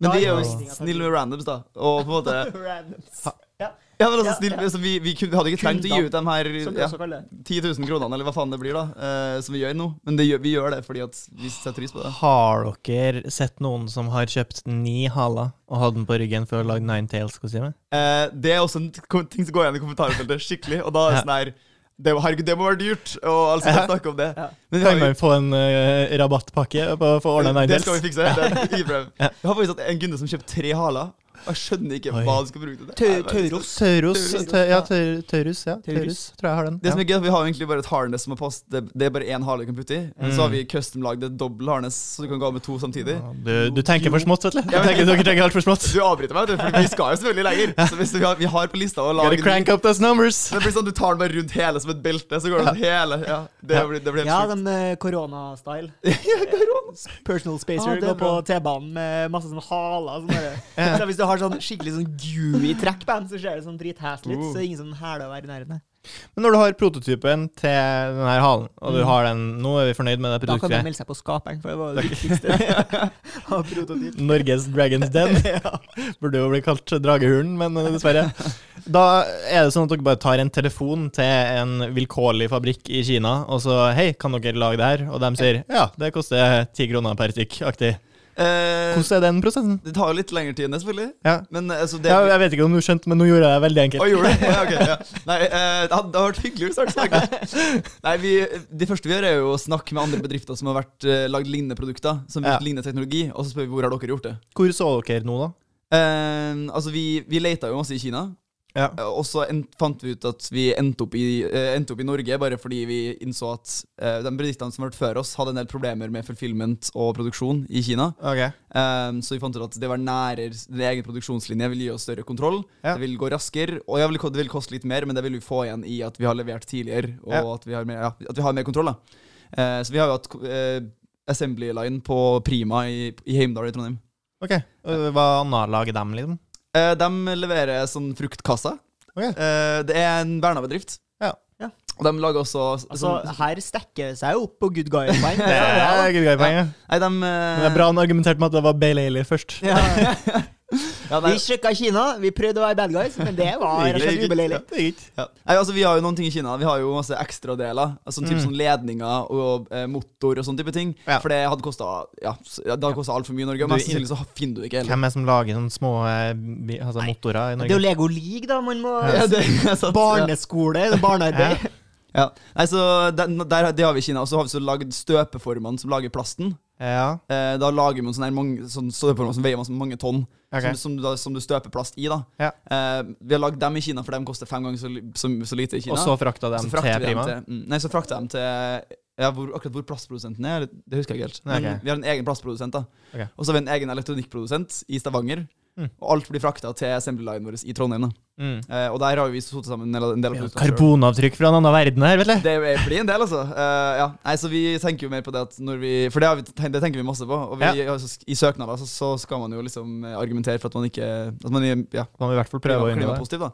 Men de er jo snille med randoms, da. Og på en måte Randoms. Ja, Ja, men altså, Ja, snill, ja. så vi, vi, vi hadde ikke trengt å gi ut de her ja, også kaller det. 10 000 kronene, eller hva faen det blir, da, uh, som vi gjør nå. Men det gjør, vi gjør det fordi at vi setter pris på det. Har dere sett noen som har kjøpt ni haler og hatt den på ryggen for å lage Ninetales-kostyme? Uh, det er også en ting som går igjen i kommentarfeltet skikkelig. Og da er det sånn her det, Herregud, det må være dyrt! Og alle skal snakke om det. Ja. Men vi Kan man få en uh, rabattpakke på å få ordna det skal vi fikse. Det er. Vi har faktisk hatt en kunde som kjøpte tre haler. Jeg skjønner ikke Oi. hva du skal bruke til det. Tauros. Tauros. Ja, Taurus. Ja. Taurus. Tror jeg har den. Det som er gøy, at Vi har egentlig bare et harness som er pass, det, det er bare én hale du kan putte i. Men så har vi custom-lagd et dobbelt harness, så du kan gå med to samtidig. Ja, Du, du tenker for smått, vet du. Tenker, dere tenker altfor smått. Du avbryter meg, du, for vi skal jo selvfølgelig lenger. Så hvis vi har, vi har på lista å lage crank up those numbers. Det blir sånn Du tar den bare rundt hele som et belte, så går den hele. Ja, det blir, det blir helt Ja, den eh, korona-style. Personal spacer. går på. T-banen med masse sånn haler. Sånn hvis du har sånn skikkelig sånn gooey trackband, så ser det sånn drithæslig ut. Så det er ingen sånn hæler å være i nærheten av. Men når du har prototypen til den her halen, og du Mm. har den Nå er vi fornøyd med det produktet. Da kan du melde seg på Skaperen, for det var det viktigste. Norges Dragons Den. Burde jo bli kalt Dragehulen, men eh, dessverre. Da er det sånn at dere bare tar en telefon til en vilkårlig fabrikk i Kina, og så Hei, kan dere lage det her? Og de sier ja, det koster ti kroner per stykk. Aktig. Eh, Hvordan er den prosessen? det tar litt lengre tid enn det, selvfølgelig. Ja. Men eh, altså, det Ja, jeg vet ikke om du skjønte, men nå gjorde jeg det veldig enkelt. gjorde du? Ja, okay, ja. Nei, eh, det hadde vært hyggelig hvis det snakket. Nei, vi, Det første vi gjør, er jo å snakke med andre bedrifter som har vært eh, lagd lignende produkter. Som har Ja. lignende teknologi, og så spør vi hvor har dere gjort det. Hvor så dere nå, da? Eh, altså, vi, vi leita jo masse i Kina. Ja. Eh, Og så fant vi ut at vi endte opp, i, eh, endte opp i Norge bare fordi vi innså at uh, de bedriftene som har vært før oss, hadde en del problemer med fulfillment og produksjon i Kina. Okay. Um, så vi fant ut at det var nærere den egen produksjonslinje vil gi oss større kontroll. Ja. Det vil gå raskere, og vil- det vil koste litt mer, men det vil vi få igjen i at vi har levert tidligere, og Ja. at, vi har mer, ja, at vi har mer kontroll. da Uh, Så vi har jo hatt uh, assembly line på Prima i, i Heimdal i Trondheim. Ok, Hva annet lager dem, liksom? Eh, de leverer sånn fruktkasser. Okay. Uh, det er en verna bedrift. Ja. Ja. Og de lager også Altså, sånn, her stekker det seg opp på good guy-poeng. Det er good guy-poeng. ja. Nei, de Men Det er bra han argumenterte med at det var Bailey Ailey først. Ja. ja, Vi sjekka Kina, vi prøvde å være bad guys, men det var rett og slett ubeleilig. Ja. Nei, altså Vi har jo noen ting i Kina. Vi har jo masse ekstradeler. Altså, typ Mm. sånn ledninger og eh, motor og sånne type ting. Ja. For det hadde kosta ja, altfor mye i Norge. Mest sannsynlig så finner du ikke heller. Hvem er det som lager sånne små eh, altså, motorer i Norge? Det er jo Lego League, da. Man må Ja, det sant. Barneskole, barnearbeid. Ja. Nei, så der, der, Det har vi i Kina. Og så har vi så lagd støpeformene som lager plasten. Ja, Eh, da lager man sånne, mange, sånn støpeformer som veier masse, mange tonn. okay. Som, som, du da, som du støper plast i. da Ja. eh, Vi har lagd dem i Kina, for de koster fem ganger så, så, så lite i Kina. Og så frakta frakter til vi dem Prima? til, mm, nei, så frakta de til ja, hvor, Akkurat hvor plastprodusenten er, det husker jeg ikke helt. Men okay. vi har en egen plastprodusent. da okay. Og så har vi en egen elektronikkprodusent i Stavanger. Mm. Og alt blir frakta til assembly line vår i Trondheim. Mm. eh, Og der har vi satt sammen en del av, Ja. Karbonavtrykk fra en annen verden her, vet du. Det blir en del, altså. Eh, ja. Nei, så vi tenker jo mer på det at når vi For det, har vi, det tenker vi masse på. Og vi, altså, i søknader så, så skal man jo liksom eh, argumentere for at man ikke At man ja, Man i hvert fall prøve å unngå det.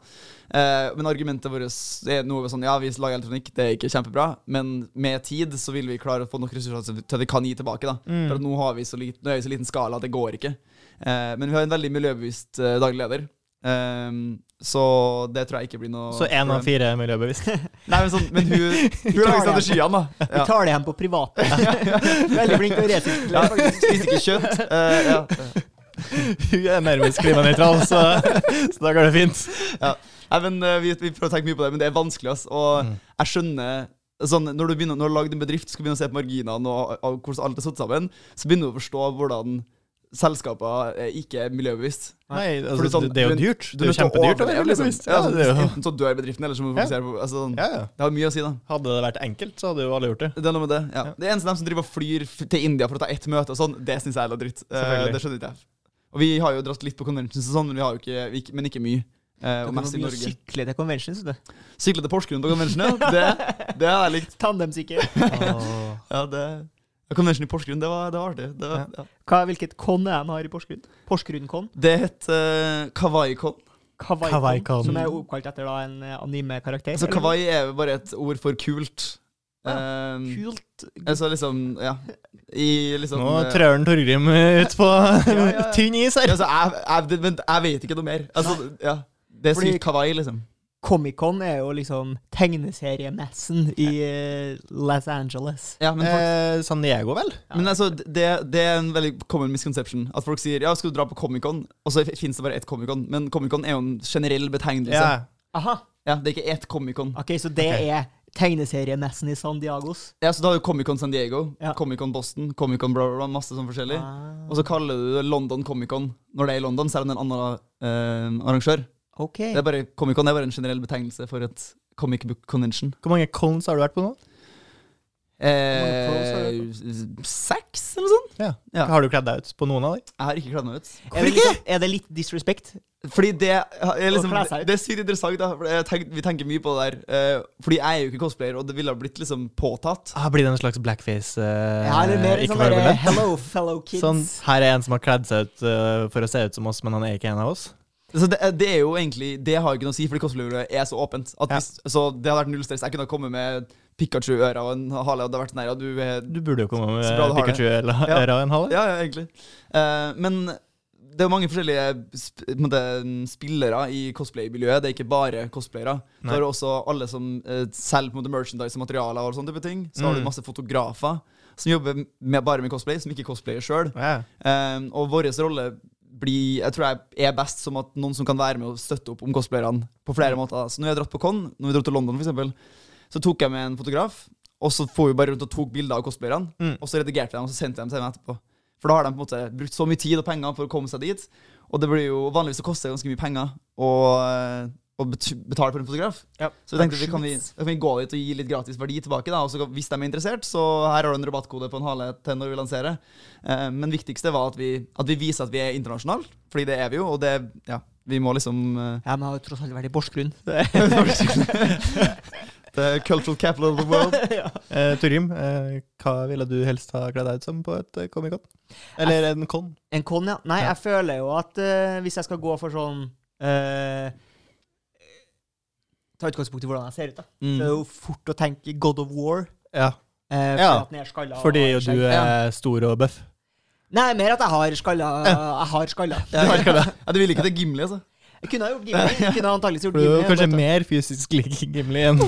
Eh, men argumentet vårt er noe sånn Ja, vi lager elektronikk, det er ikke kjempebra, men med tid så vil vi klare å få nok ressurser til at vi kan gi tilbake. da Mm. For nå, har vi så lit, nå er vi så liten skala at det går ikke. Eh, men vi har en veldig miljøbevisst eh, daglig leder. Um, så det tror jeg ikke blir noe Så én av fire er miljøbevisst. Nei, men, sånn, men hun, hun lager strategiene, da. Vi tar det hjem på private. Veldig flink til å resirkulere. Ja. Spiser ikke kjøtt. Uh, ja. Hun er nærmest klimanøytral, så, så da går det fint. Nei, men vi, vi prøver å tenke mye på det, men det er vanskelig. ass. Og Mm. jeg skjønner sånn, Når du begynner, når du har lagd en bedrift, skal du begynne å se på marginene og, og hvordan alt er satt sammen, så begynner du å forstå hvordan selskaper er ikke miljøbevisst. Nei, altså, det sånn- det er jo dyrt. Du Det er jo kjempedyrt å være liksom. miljøbevisst. Ja, Ja, jo Enten så dør bedriften, eller så må du fokusere på altså, sånn, ja, ja. Det har mye å si, da. Hadde det vært enkelt, så hadde jo alle gjort det. Det er noe med det, ja. Ja. Det eneste dem som driver og flyr til India for å ta ett møte og sånn, det syns jeg er dritt. Uh, det skjønner ikke jeg. Og vi har jo dratt litt på conventions og sånn, men, vi har jo ikke, vi, men ikke mye. Uh, og mest i Norge. sykle til conventions. du. Sykle til Porsgrunn på convention, ja. Det, det har jeg likt. Tandemsykkel. oh. Ja, det ja, Convention i Porsgrunn, det var, det var artig. Det, var, ja. Hva, hvilket kon er han har i Porsgrunn? Porsgrunn-con? det het uh, Kawaii-con. Kawaii-kon. Kawaii-kon. Som er oppkalt etter da en eh, anime-karakter. Altså, kawaii er bare et ord for kult. Ja, Um, Kult. altså liksom, ja I liksom Nå eh, trør han Torgrim ut på ja, ja. tynn is her. altså, jeg, jeg, jeg vet ikke noe mer. Altså, ja Det er sykt kawaii, liksom. Comic-Con er jo liksom tegneseriemessen i eh, Los Angeles. Ja, men, folk, Eh, San Diego, vel? men altså, det, det er en veldig common misconception. At folk sier ja, skal du dra på Comic-Con, og så fins det bare ett Comic-Con. Men Comic-Con er jo en generell betegnelse. Ja. Aha. Ja, Det er ikke ett Comic-Con. Ok, så det okay. er tegneseriemessen i San Diagos. Ja, så Da har du Comic-Con San Diego, Ja. Comic-Con Boston, Comic-Con bla, bla, bla, masse sånn forskjellig. Ah, Og så kaller du det London Comic-Con når det er i London, selv om det er en annen uh, arrangør. Ok. Det er bare, Comic-Con er bare en generell betegnelse for et comic book convention. Hvor mange cons har du vært på nå? Eh, seks, eller noe sånt? Ja. Ja. Har du kledd deg ut på noen av dem? Jeg har ikke kledd meg ut. er, det liksom, er det litt disrespect? Fordi det er, liksom, det er sykt interessant. Da, for tenk, vi tenker mye på det der. eh, fordi jeg er jo ikke cosplayer, og det ville ha blitt liksom påtatt. Ah, blir det en slags blackface? Uh, Ja, eller mer sånn derre Hello, fellow kids. Sånn, her er en som har kledd seg ut uh, for å se ut som oss, men han er ikke en av oss. Så det, det er jo egentlig Det har ikke noe å si, fordi cosplayere er så åpent. Ja. hvis, så det hadde vært null stress. Jeg kunne ha kommet med Pikachu-ører og en hale, og det hadde vært sånn her, du er Du burde jo komme med Så bra du har det. Pikachu eller Ja. og en hale. Ja, ja, egentlig. Uh, men det er jo mange forskjellige på spillere i cosplay-miljøet. Det er ikke bare cosplayere. Nei. har også alle som uh, selger på merchandise og materialer og sånne type ting. Så har du Mm. masse fotografer. som jobber med, bare med cosplay, som ikke cosplayer sjøl. Yeah. Um, og vår rolle blir, jeg tror jeg er best som at noen som kan være med og støtte opp om cosplayerne på flere Mm. måter. Så når vi har dratt på con, når vi dro til London eksempel, så tok jeg med en fotograf, og så får vi bare rundt og tok bilder av cosplayerne, Mm. og så redigerte jeg dem, og så sendte jeg dem til dem etterpå. For da har de på en måte brukt så mye tid og penger for å komme seg dit, og det blir jo vanligvis så koster det ganske mye penger å, å bet- betale for en fotograf. Ja. Så vi tenkte vi kan, vi, kan vi gå dit og gi litt gratis verdi tilbake. da Og så Hvis de er interessert, så her har du en rabattkode på en hale til når vi lanserer. Eh, men viktigste var at vi, at vi viser at vi er internasjonale, fordi det er vi jo. Og det, ja, vi må liksom uh, Ja, men jeg har jo tross alt vært i Porsgrunn. The cultural capital of the world. Eh, Turim, eh, hva ville du helst ha kledd deg ut som på et eh, Comic-Con? Eller en con? En con, ja. Nei, Ja. jeg føler jo at eh, hvis jeg skal gå for sånn eh, Ta utgangspunkt i hvordan jeg ser ut, da. Mm. Det er jo fort å tenke God of War. Ja. Eh, Ja, den er skalla Fordi har jo du er er stor og bøff. Nei, mer at jeg har skalla. Jeg har skalla. Ja, ja, du vil ikke til Gimli, altså? Jeg kunne ha gjort Gimli. Jeg kunne antakeligvis gjort For Gimli. kanskje mer fysisk lik Gimli enn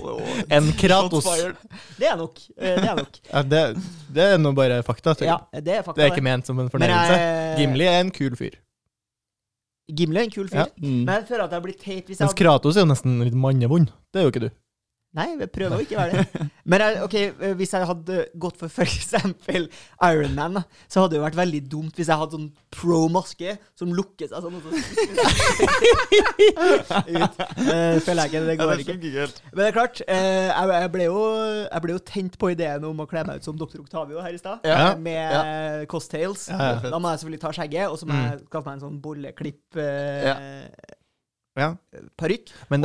en Kratos. Det er nok. Eh, Det er nok. Ja, det, det er nå bare fakta. Ja, det er fakta. Det er ikke ment som en fornærmelse. jeg- Gimli er en kul fyr. Gimli er en kul fyr. Ja. Mm. Men jeg føler at jeg blir teit hvis jeg Mens Kratos er jo nesten litt mannevond. Det er jo ikke du. Nei, jeg prøver å ikke være det. Men jeg, ok, eh, hvis jeg hadde gått for for eksempel Iron Man, så hadde det jo vært veldig dumt hvis jeg hadde sånn pro-maske som lukker seg sånn. og så- Ut. Uh, føler jeg ikke. Det går ikke. Men det er klart, uh, jeg, jeg, ble jo, jeg ble jo tent på ideen om å kle meg ut som Dr. Octavio her i stad. Ja. Med costails. Ja, ja. Da må jeg selvfølgelig ta skjegget, og så må jeg skaffe meg en sånn bolleklipp-parykk. Ja.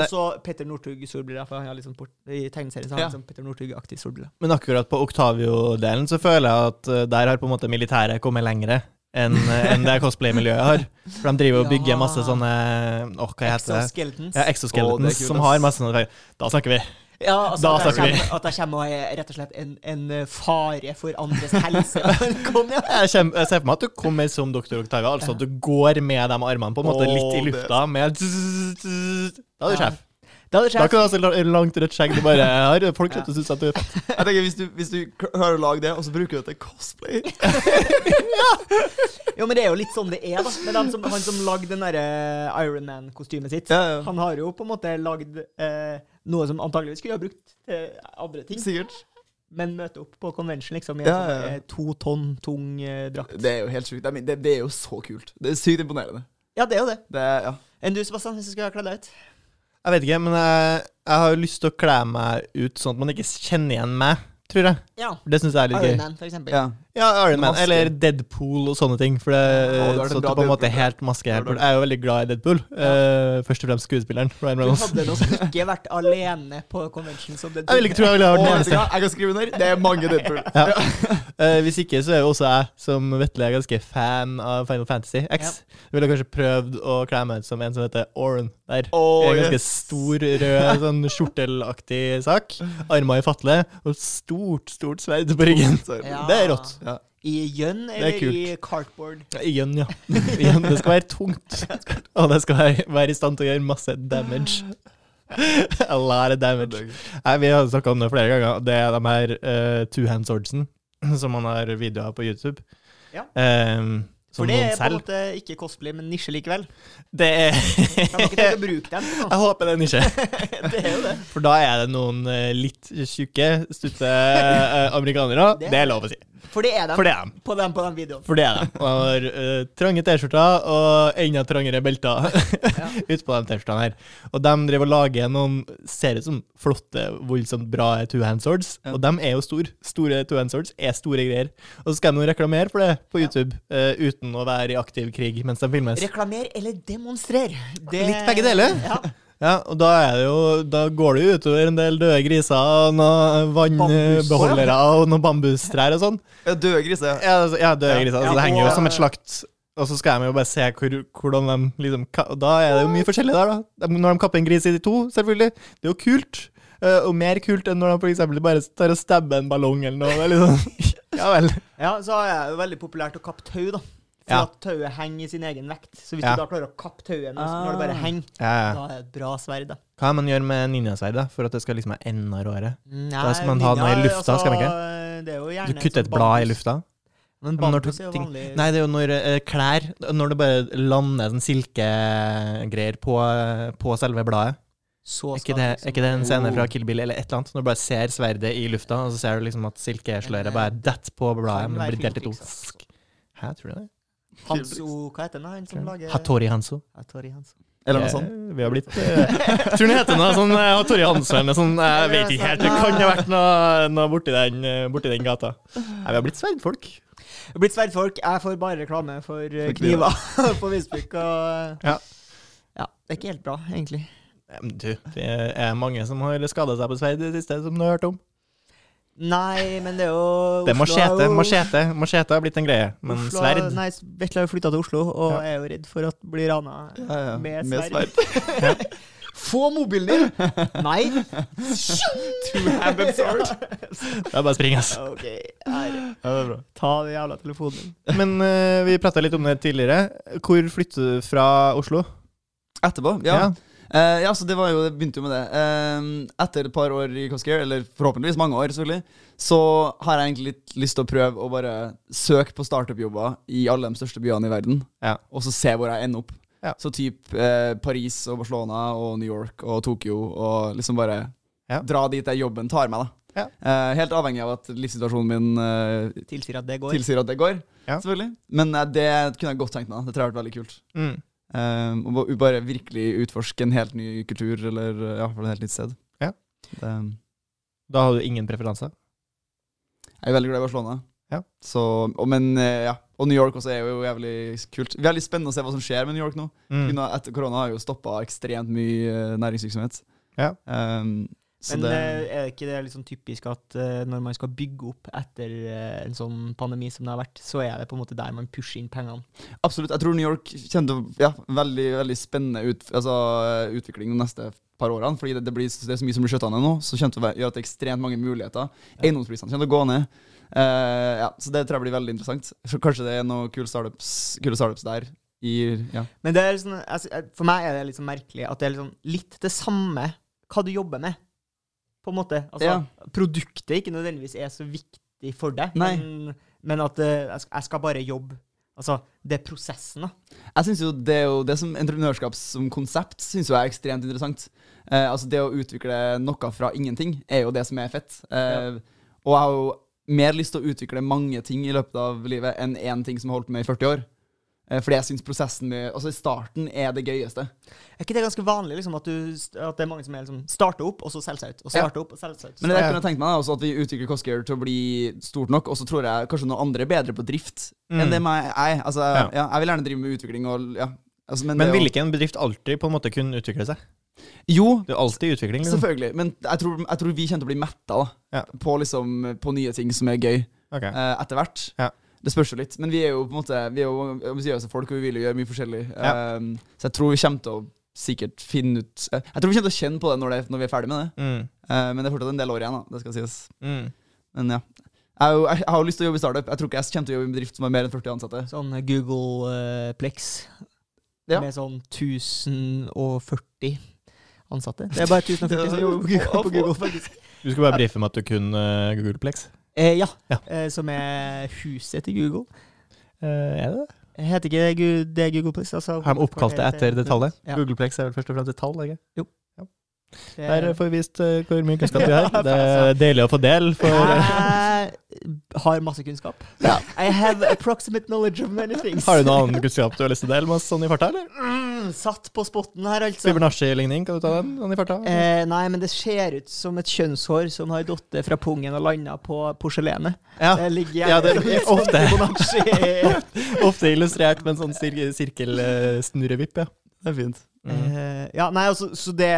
og så Petter Northug-solbriller, for han har sånn port, i tegneserien så har han Ja. liksom Petter Northug-aktig solbriller. men akkurat på Octavio-delen så føler jeg at eh, der har på en måte militæret kommet lengre enn en det cosplay-miljøet har. For de driver og bygger Ja. masse sånne Åh, hva heter det? Exoskeletons. Ja, exoskeletons er som har masse sånne Da snakker vi. Ja, altså Da snakker vi. at det kommer er rett og slett en, en eh, fare for andres helse. Kom ja. Jeg, kommer, jeg ser for meg at du kommer som doktor Oktavia, altså at du går med de armene på en måte litt i lufta med Da er du sjef. Da hadde Da sjef kan du ha så la- langt rødt skjegg du bare har. Folk kommer til å synes at du er fett. Jeg tenker Hvis du, hvis du hører å lage det, og så bruker du det til cosplay ja. Jo, men det er jo litt sånn det er, da. Med som, han som lagde den derre Iron Man-kostymet sitt. Ja, ja. Han har jo på en måte lagd eh, noe som antageligvis skulle ha brukt til andre ting. Sikkert. Men møte opp på convention liksom i en Ja, sånn ja, ja. eh, to tonn tung eh, drakt. Det er jo helt sjukt. Det, det er jo så kult. Det er sykt imponerende. Ja, det er jo det. Det ja. Enn du, Sebastian, hvis du skulle ha kledd deg ut? Jeg vet ikke, men jeg, jeg har jo lyst til å kle meg ut sånn at man ikke kjenner igjen meg, tror jeg. Ja. Det syns jeg er litt Iron gøy. Man, for eksempel. ja. Ja, Iron Man, Maske. eller Deadpool og sånne ting. For det, ja, det så at på en måte helt maske. Det du. jeg er jo veldig glad i Deadpool. Uh, først og fremst skuespilleren. Ryan Reynolds. Du hadde nok ikke vært alene på convention som Deadpool. Jeg vil ikke tro jeg ville vært den eneste. Jeg kan skrive under. Det er mange Deadpool. Uh, hvis ikke, så er jo også jeg, som Vetle, ganske fan av Final Fantasy X. Ville kanskje prøvd å kle meg ut som en som heter Oren der. Oh, en ganske yes. stor, rød, sånn skjortelaktig sak. Armer i fatle og stort, stort sverd på ryggen. Ja. Det er rått. Ja. I gjønn er eller i cardboard? Ja. Igjen, det skal være tungt. Og det skal være- i stand til å gjøre masse damage. A lot of damage. Nei, vi har snakka om det flere ganger. Det er de her uh, two hand swordsen som man har videoer på YouTube. Ja. Som For det er på en måte ikke cosplay, men nisje likevel. Det er Kan dere tenke å bruke den? Nå? Jeg håper det er nisje. Det er jo det. For da er det noen eh, litt tjukke, stutte eh, amerikanere. Det- Det er lov å si. For det er dem For det er de. på den, på den videoen. For det er dem. Og har uh, trange T-skjorter og enda trangere belter utpå de T-skjortene her. Og de driver og lager noen ser ut som flotte, voldsomt bra two hand swords. Ja. Og de er jo store. Store two hand swords er store greier. Og så skal de jo reklamere for det på YouTube eh, uten å være i aktiv krig mens de filmes. Reklamer eller demonstrer. Det- Litt begge deler. Ja. Ja, og da er det jo Da går det jo utover en del døde griser og noen vannbeholdere og noen bambustrær og sånn. Ja, Døde griser. Ja, altså, ja døde Ja. griser. Altså, det henger jo som et slakt. Og så skal de jo bare se hvor, hvordan de liksom Da er det jo mye forskjellig der, da. Når de kapper en gris i de to, selvfølgelig. Det er jo kult. eh, og mer kult enn når de eksempel bare tar og stabber en ballong eller noe. Liksom, ja vel. ja, så er det jo veldig populært å kappe tau, da. For Ja. at tauet henger i sin egen vekt. Så hvis Ja. du da klarer å kappe tauet når, når det bare Ah. henger, Ja, da er det et bra sverd, da. Hva man gjør med ninjasverd for at det skal liksom være enda råere? Nei, Da skal man ha den i lufta, lufta, skal man ikke? altså, det er jo gjerne Du kutter et blad i lufta. Men bambus er jo vanlig Nei, det er jo når uh, klær Når det bare lander sånn silkegreier på, på selve bladet. så Er ikke, det, liksom- er ikke det en scene fra Kill Bill eller et eller annet? Når du bare ser sverdet i lufta, og så ser du liksom at silkesløret bare detter på bladet, men blir delt i to. altså. Hæ, tror du det? Hanso Hva heter han som lager Hattori Hanso. Hattori Hanso. Eller noe sånt. Eh, Vi har blitt uh, Tror den heter noe sånn uh, Hattori Hanso eller noe sånt. Jeg vet ikke helt. Det kan ha vært noe, noe borti, den, eh, borti den gata. Nei, vi har blitt sverdfolk. Vi har blitt sverdfolk. Jeg får bare reklame for, eh, For kniver. på Facebook. Og, Ja. ja. Det er ikke helt bra, egentlig. Eh, men Du, det er mange som har skada seg på sverd i det siste, som du har hørt om. Nei, men det er jo Det er machete. Machete Machete har blitt en greie, men Oslo- sverd Nei, Vetle har jo flytta til Oslo, og Ja. er jo redd for å bli rana Ja, ja. med Med sverd. sverd. Få mobilen din! Nei. Two-handed sword. Det er bare å springe, altså. OK, her. Ta den jævla telefonen din. Men uh, vi prata litt om det tidligere. Hvor flytter du fra Oslo? Etterpå? Ja. Eh, ja, så det var jo, det begynte jo med det. Uh, etter et par år i Coscare, eller forhåpentligvis mange år, selvfølgelig, så har jeg egentlig litt lyst til å prøve å bare søke på startup-jobber i alle de største byene i verden, Ja. og så se hvor jeg ender opp. Ja. Så typ uh, Paris og Barcelona og New York og Tokyo, og liksom bare Ja. dra dit der jobben tar meg, da. Ja. Eh, helt avhengig av at livssituasjonen min Tilsier at det går. tilsier at det går, selvfølgelig. Men det kunne jeg godt tenkt meg. Det tror jeg har vært veldig kult. Mm. Um, og bare virkelig utforske en helt ny kultur, eller ja, for et helt nytt sted. Ja. Det, Da har du ingen preferanse? jeg er veldig glad i Barcelona. Ja. Så, og, men uh, ja, og New York også er jo jævlig kult. Veldig spennende å se hva som skjer med New York nå. Mm. Etter korona har jo stoppa ekstremt mye uh, næringsvirksomhet. Ja. Um, Men det, er er ikke det sånn typisk at uh, når man skal bygge opp etter uh, en sånn pandemi som det har vært, så er det på en måte der man pusher inn pengene? absolutt. Jeg tror New York å Ja, veldig, veldig spennende ut, altså, utvikling de neste par årene. Fordi det, det, blir, det er så mye som blir skjøtta ned nå, så kommer det å gjøre at det er ekstremt mange muligheter. Eiendomsprisene kommer til å gå ned. Uh, ja, så det tror jeg blir veldig interessant. Så kanskje det er noen kule startups, kule startups der. I, ja. Men det er eh, for meg er det sånn merkelig at det er liksom litt det samme hva du jobber med, på en måte. Altså, Ja. Produktet ikke nødvendigvis er så viktig for deg, men, men at eh, jeg, skal, bare jobbe. Altså, det er prosessen, da. Jeg synes jo det, er jo, det som entreprenørskap som konsept synes jo er ekstremt interessant. Eh, altså Det å utvikle noe fra ingenting er jo det som er fett. Eh, Og jeg har jo mer lyst til å utvikle mange ting i løpet av livet enn én ting som har holdt på med i 40 år. Eh, fordi jeg syns prosessen med Altså starten er det gøyeste. Er ikke det ganske vanlig liksom, at, du, at det er mange som er liksom, starter opp, og så selger seg ut? Og starter opp, og selger seg ut? Men det der kunne jeg tenkt meg også at vi utvikler Coscare til å bli stort nok, og så tror jeg kanskje noen andre er bedre på drift Mm. enn det meg er. Altså, Ja. ja. jeg vil gjerne drive med utvikling og ja. Altså, men Men ville vil ikke en bedrift alltid på en måte kunne utvikle seg? Jo, Det er alltid utvikling. Liksom. Selvfølgelig, men jeg tror, jeg tror vi kommer til å bli metta da, Ja. på, liksom, på nye ting som er gøy, Ok. uh, etter hvert. Ja. Det spørs jo litt, men vi er jo på en måte Vi er jo ambisiøse folk, og vi vil jo gjøre mye forskjellig. Ja. Um, så jeg tror vi kommer til å sikkert finne ut eh, Jeg tror vi kommer til å kjenne på det når, det, når vi er ferdig med det. Mm. Uh, men det er fortsatt en del år igjen, da. Det skal sies. Mm. Men ja. Jeg, har jo- jeg har jo lyst til å jobbe i startup. Jeg tror ikke jeg kommer til å jobbe i en bedrift som har mer enn 40 ansatte. Sånn Google uh, Plex Ja. med sånn 1040 ansatte. Det er bare 1040 som jobber på Google, faktisk. Du skulle bare brife med at du kunne uh, Googleplex. Eh, ja, Ja. Eh, som er huset til Google. Eh, er det det? Heter ikke det, Googleplex? Google Plex? Altså, Har de oppkalt det etter det tallet? Ja. Googleplex er vel først og fremst et tall? ikke? Det Der er- får vi vist eh, hvor mye kunnskap vi har. Det er deilig å få del. Jeg har masse kunnskap. Ja. I have approximate knowledge of many things. har du noe annen kunnskap du har lyst til å dele med oss sånn i farta? eller? Mm, satt på spotten her, altså. Fibernasje-ligning, kan du ta den sånn i farta? Eh, nei, men det ser ut som et kjønnshår som har datt fra pungen og landa på porselenet. ja, Det ligger Ja, det- sånn ofte. Ofte illustrert med en sånn sir sirkelsnurrevipp. Ja. Det er fint. Mm. Eh, ja, nei, altså, så det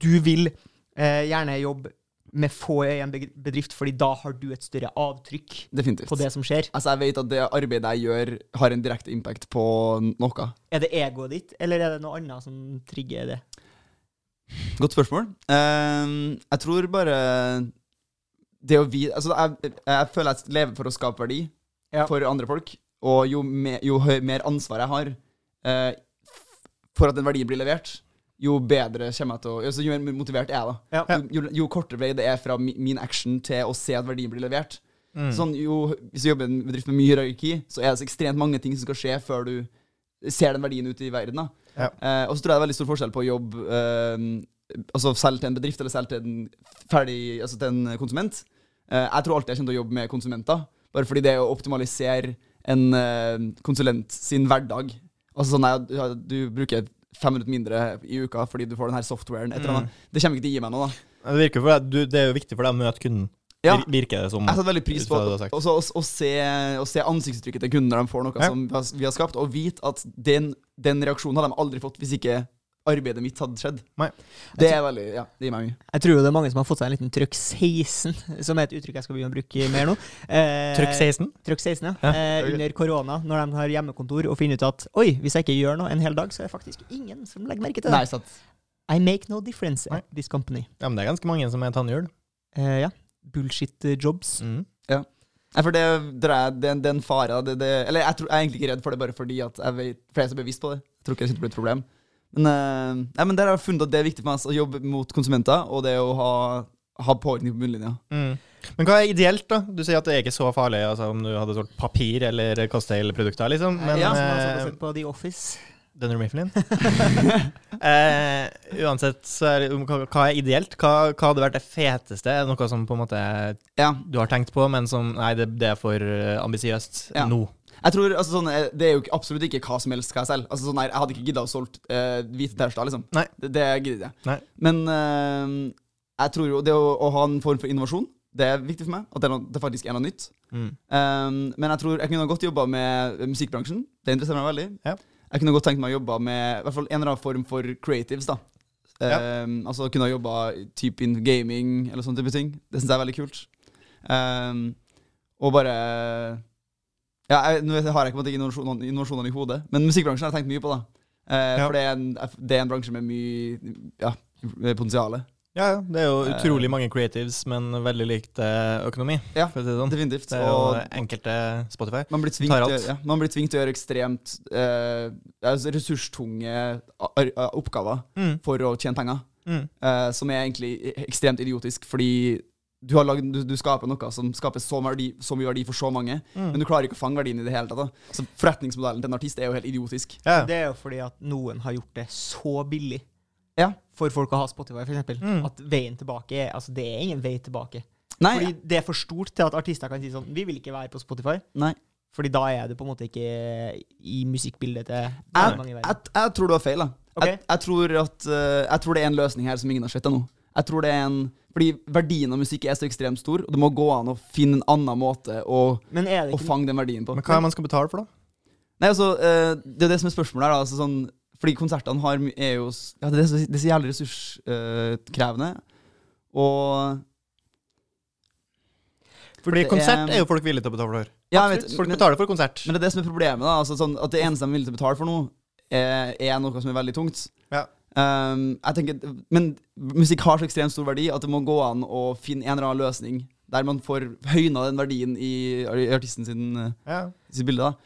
Du vil eh, gjerne jobbe med få i en bedrift, fordi da har du et større avtrykk Definitivt. på det som skjer. Altså, jeg vet at det arbeidet jeg gjør, har en direkte impact på noe. Er det egoet ditt, eller er det noe annet som trigger det? Godt spørsmål. Uh, jeg tror bare det å vite Altså, jeg, jeg føler jeg lever for å skape verdi Ja. for andre folk. Og jo, me, jo mer ansvar jeg har uh, for at den verdien blir levert, jo bedre kommer jeg til å altså, Jo mer motivert er jeg, da. Ja. Jo, jo, kortere vei det er fra min action til å se at verdien blir levert. Mm. Sånn, jo, hvis du jobber i en bedrift med mye hierarki, så er det så ekstremt mange ting som skal skje før du ser den verdien ute i verden. da. Ja. Eh, og så tror jeg det er veldig stor forskjell på å jobbe eh, Altså selge til en bedrift eller selge til en ferdig Altså til en konsument. Eh, jeg tror alltid jeg kommer til å jobbe med konsumenter, bare fordi det å optimalisere en eh, konsulent sin hverdag Altså sånn, nei, du bruker fem minutter mindre i uka fordi du får den her softwaren. Et eller annet. Det kommer ikke til å gi meg noe, da. Det, virker for deg, du, det er jo viktig for deg å møte kunden, Ja. virker det som. Jeg setter veldig pris på å, å, se, se ansiktsuttrykket til kunden når de får noe Ja. som vi har, vi har skapt, og vite at den, den reaksjonen hadde de aldri fått hvis ikke arbeidet mitt hadde skjedd. Nei. Det er veldig, ja, det gir meg mye. Jeg tror jo det er mange som har fått seg en liten trøkk 16, som er et uttrykk jeg skal begynne å bruke mer nå. Eh, trøkk 16. Trøkk 16, ja. Ja. Eh, under korona, når de har hjemmekontor, og finner ut at oi, hvis jeg ikke gjør noe en hel dag, så er det faktisk ingen som legger merke til det. Nei, sant. I make no difference Nei. at this company. Ja, men det er ganske mange som er tannhjul. Eh, ja. Bullshit eh, jobs. Mm. Nei, for det, det, er, en fare. Eller jeg, tror, jeg er egentlig ikke redd for det bare fordi at jeg vet, for jeg er så bevisst på det. Jeg tror ikke det er et problem. Men, uh, nei, men der har jeg funnet at det er viktig for meg å jobbe mot konsumenter, og det å ha, ha påvirkning på bunnlinja. Mm. Men hva er ideelt, da? Du sier at det er ikke så farlig altså, om du hadde solgt papir eller cocktailprodukter, liksom. Men Ja, Som altså har eh, sett på The Office. Dunder Mifflin? eh, uansett, så er hva, hva er ideelt? Hva, hva hadde vært det feteste? Er det noe som på en måte Ja, du har tenkt på, men som Nei, det, det er for eh, ambisiøst Ja. nå. Jeg tror, altså sånn, eh, Det er jo absolutt ikke hva som helst hva jeg selger. Altså, sånn jeg hadde ikke gidda å solgt uh, hvite T-skjorter, liksom. Nei. Det, det gidder jeg. Nei. Men uh, jeg tror jo det å, å ha en form for innovasjon, det er viktig for meg. At det, er noe, det faktisk er noe nytt. Mm. Um, men jeg tror jeg kunne godt jobba med musikkbransjen. Det interesserer meg veldig. Ja. Jeg kunne godt tenkt meg å jobbe med i hvert fall en eller annen form for creatives. da um, Altså kunne ha jobba typ in gaming eller sånne type ting. Det syns jeg er veldig kult. Um, og bare Ja, jeg, nå har jeg ikke på en innovasjonene, innovasjonene i hodet, men musikkbransjen har jeg tenkt mye på. da Eh, Ja. For det er, en, det er en bransje med mye ja, potensial. Ja, ja. Det er jo Eh. utrolig mange creatives, men veldig likt eh, økonomi, Ja, for å si det sånn. Definitivt. Det er jo Og enkelte Spotify. Man blir tvingt, Tar alt. ja, man blir tvingt til å gjøre ekstremt eh, altså ressurstunge oppgaver Mm. for å tjene penger. Mm. eh, som er egentlig ekstremt idiotisk, fordi du, har lagd, du, du skaper noe som skaper så, verdi, så mye verdi for så mange, Mm. men du klarer ikke å fange verdien i det hele tatt. Da. Så forretningsmodellen til en artist er jo helt idiotisk. Ja. Det er jo fordi at noen har gjort det så billig Ja. for folk å ha Spotify, eksempel. Mm. At veien tilbake er Altså, det er ingen vei tilbake. Nei, Fordi det er for stort til at artister kan si sånn Vi vil ikke være på Spotify. nei. Fordi da er du på en måte ikke i musikkbildet til Jeg, mange i verden. jeg tror du har feil. da Okay. jeg, jeg, tror at, eh, jeg tror det er en løsning her som ingen har sett ennå. Jeg tror det er en Fordi verdien av musikk er så ekstremt stor, og det må gå an å finne en annen måte å, Men er det å fange den verdien på. Men hva er det man skal betale for, da? Nei, altså, eh, Det er det som er spørsmålet her. da altså, sånn, Fordi konsertene har, er jo ja, det, er så, det er så jævlig ressurskrevende. og Fordi konsert er- er jo folk villige til å betale for. ja, jeg vet, Folk men, betaler for konsert. men det er det som er problemet. da altså, sånn, At det eneste de er villige til å betale for noe, er, er noe som er veldig tungt. Ja. Um, jeg tenker, Men musikk har så ekstremt stor verdi at det må gå an å finne en eller annen løsning der man får høyna den verdien i, i artisten sin, eh, Ja. sitt bilde. da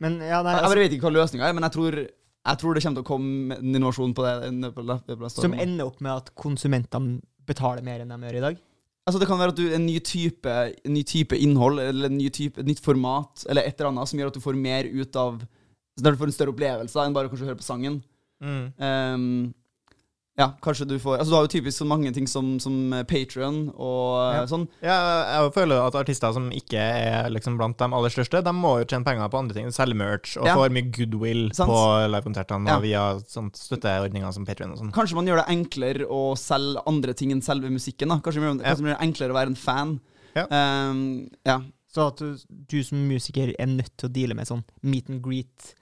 Men ja, nei, Jeg jeg bare vet ikke hva løsninga er, men jeg tror, jeg tror det kommer til å komme en innovasjon på det. som ender opp med at konsumentene betaler mer enn de gjør i dag. Altså Det kan være at du en ny type, en ny type innhold eller en ny type, et nytt format eller et eller annet som gjør at du får mer ut av Der du får en større opplevelse enn bare å høre på sangen. Mm. Um, ja, kanskje du får Altså Du har jo typisk så mange ting som, som Patrion og Ja. eh, sånn. Ja, jeg føler at artister som ikke er liksom blant de aller største, de må jo tjene penger på andre ting. Selge merch og Ja. får mye goodwill Sans. på livekonsertene Ja. og via sånt støtteordninger som Patreon og sånn. Kanskje man gjør det enklere å selge andre ting enn selve musikken. da Kanskje man gjør, Ja. kanskje man gjør det enklere å være en fan. Ja. Um, ja. Så at du, du som musiker er nødt til å deale med sånn meet and greet,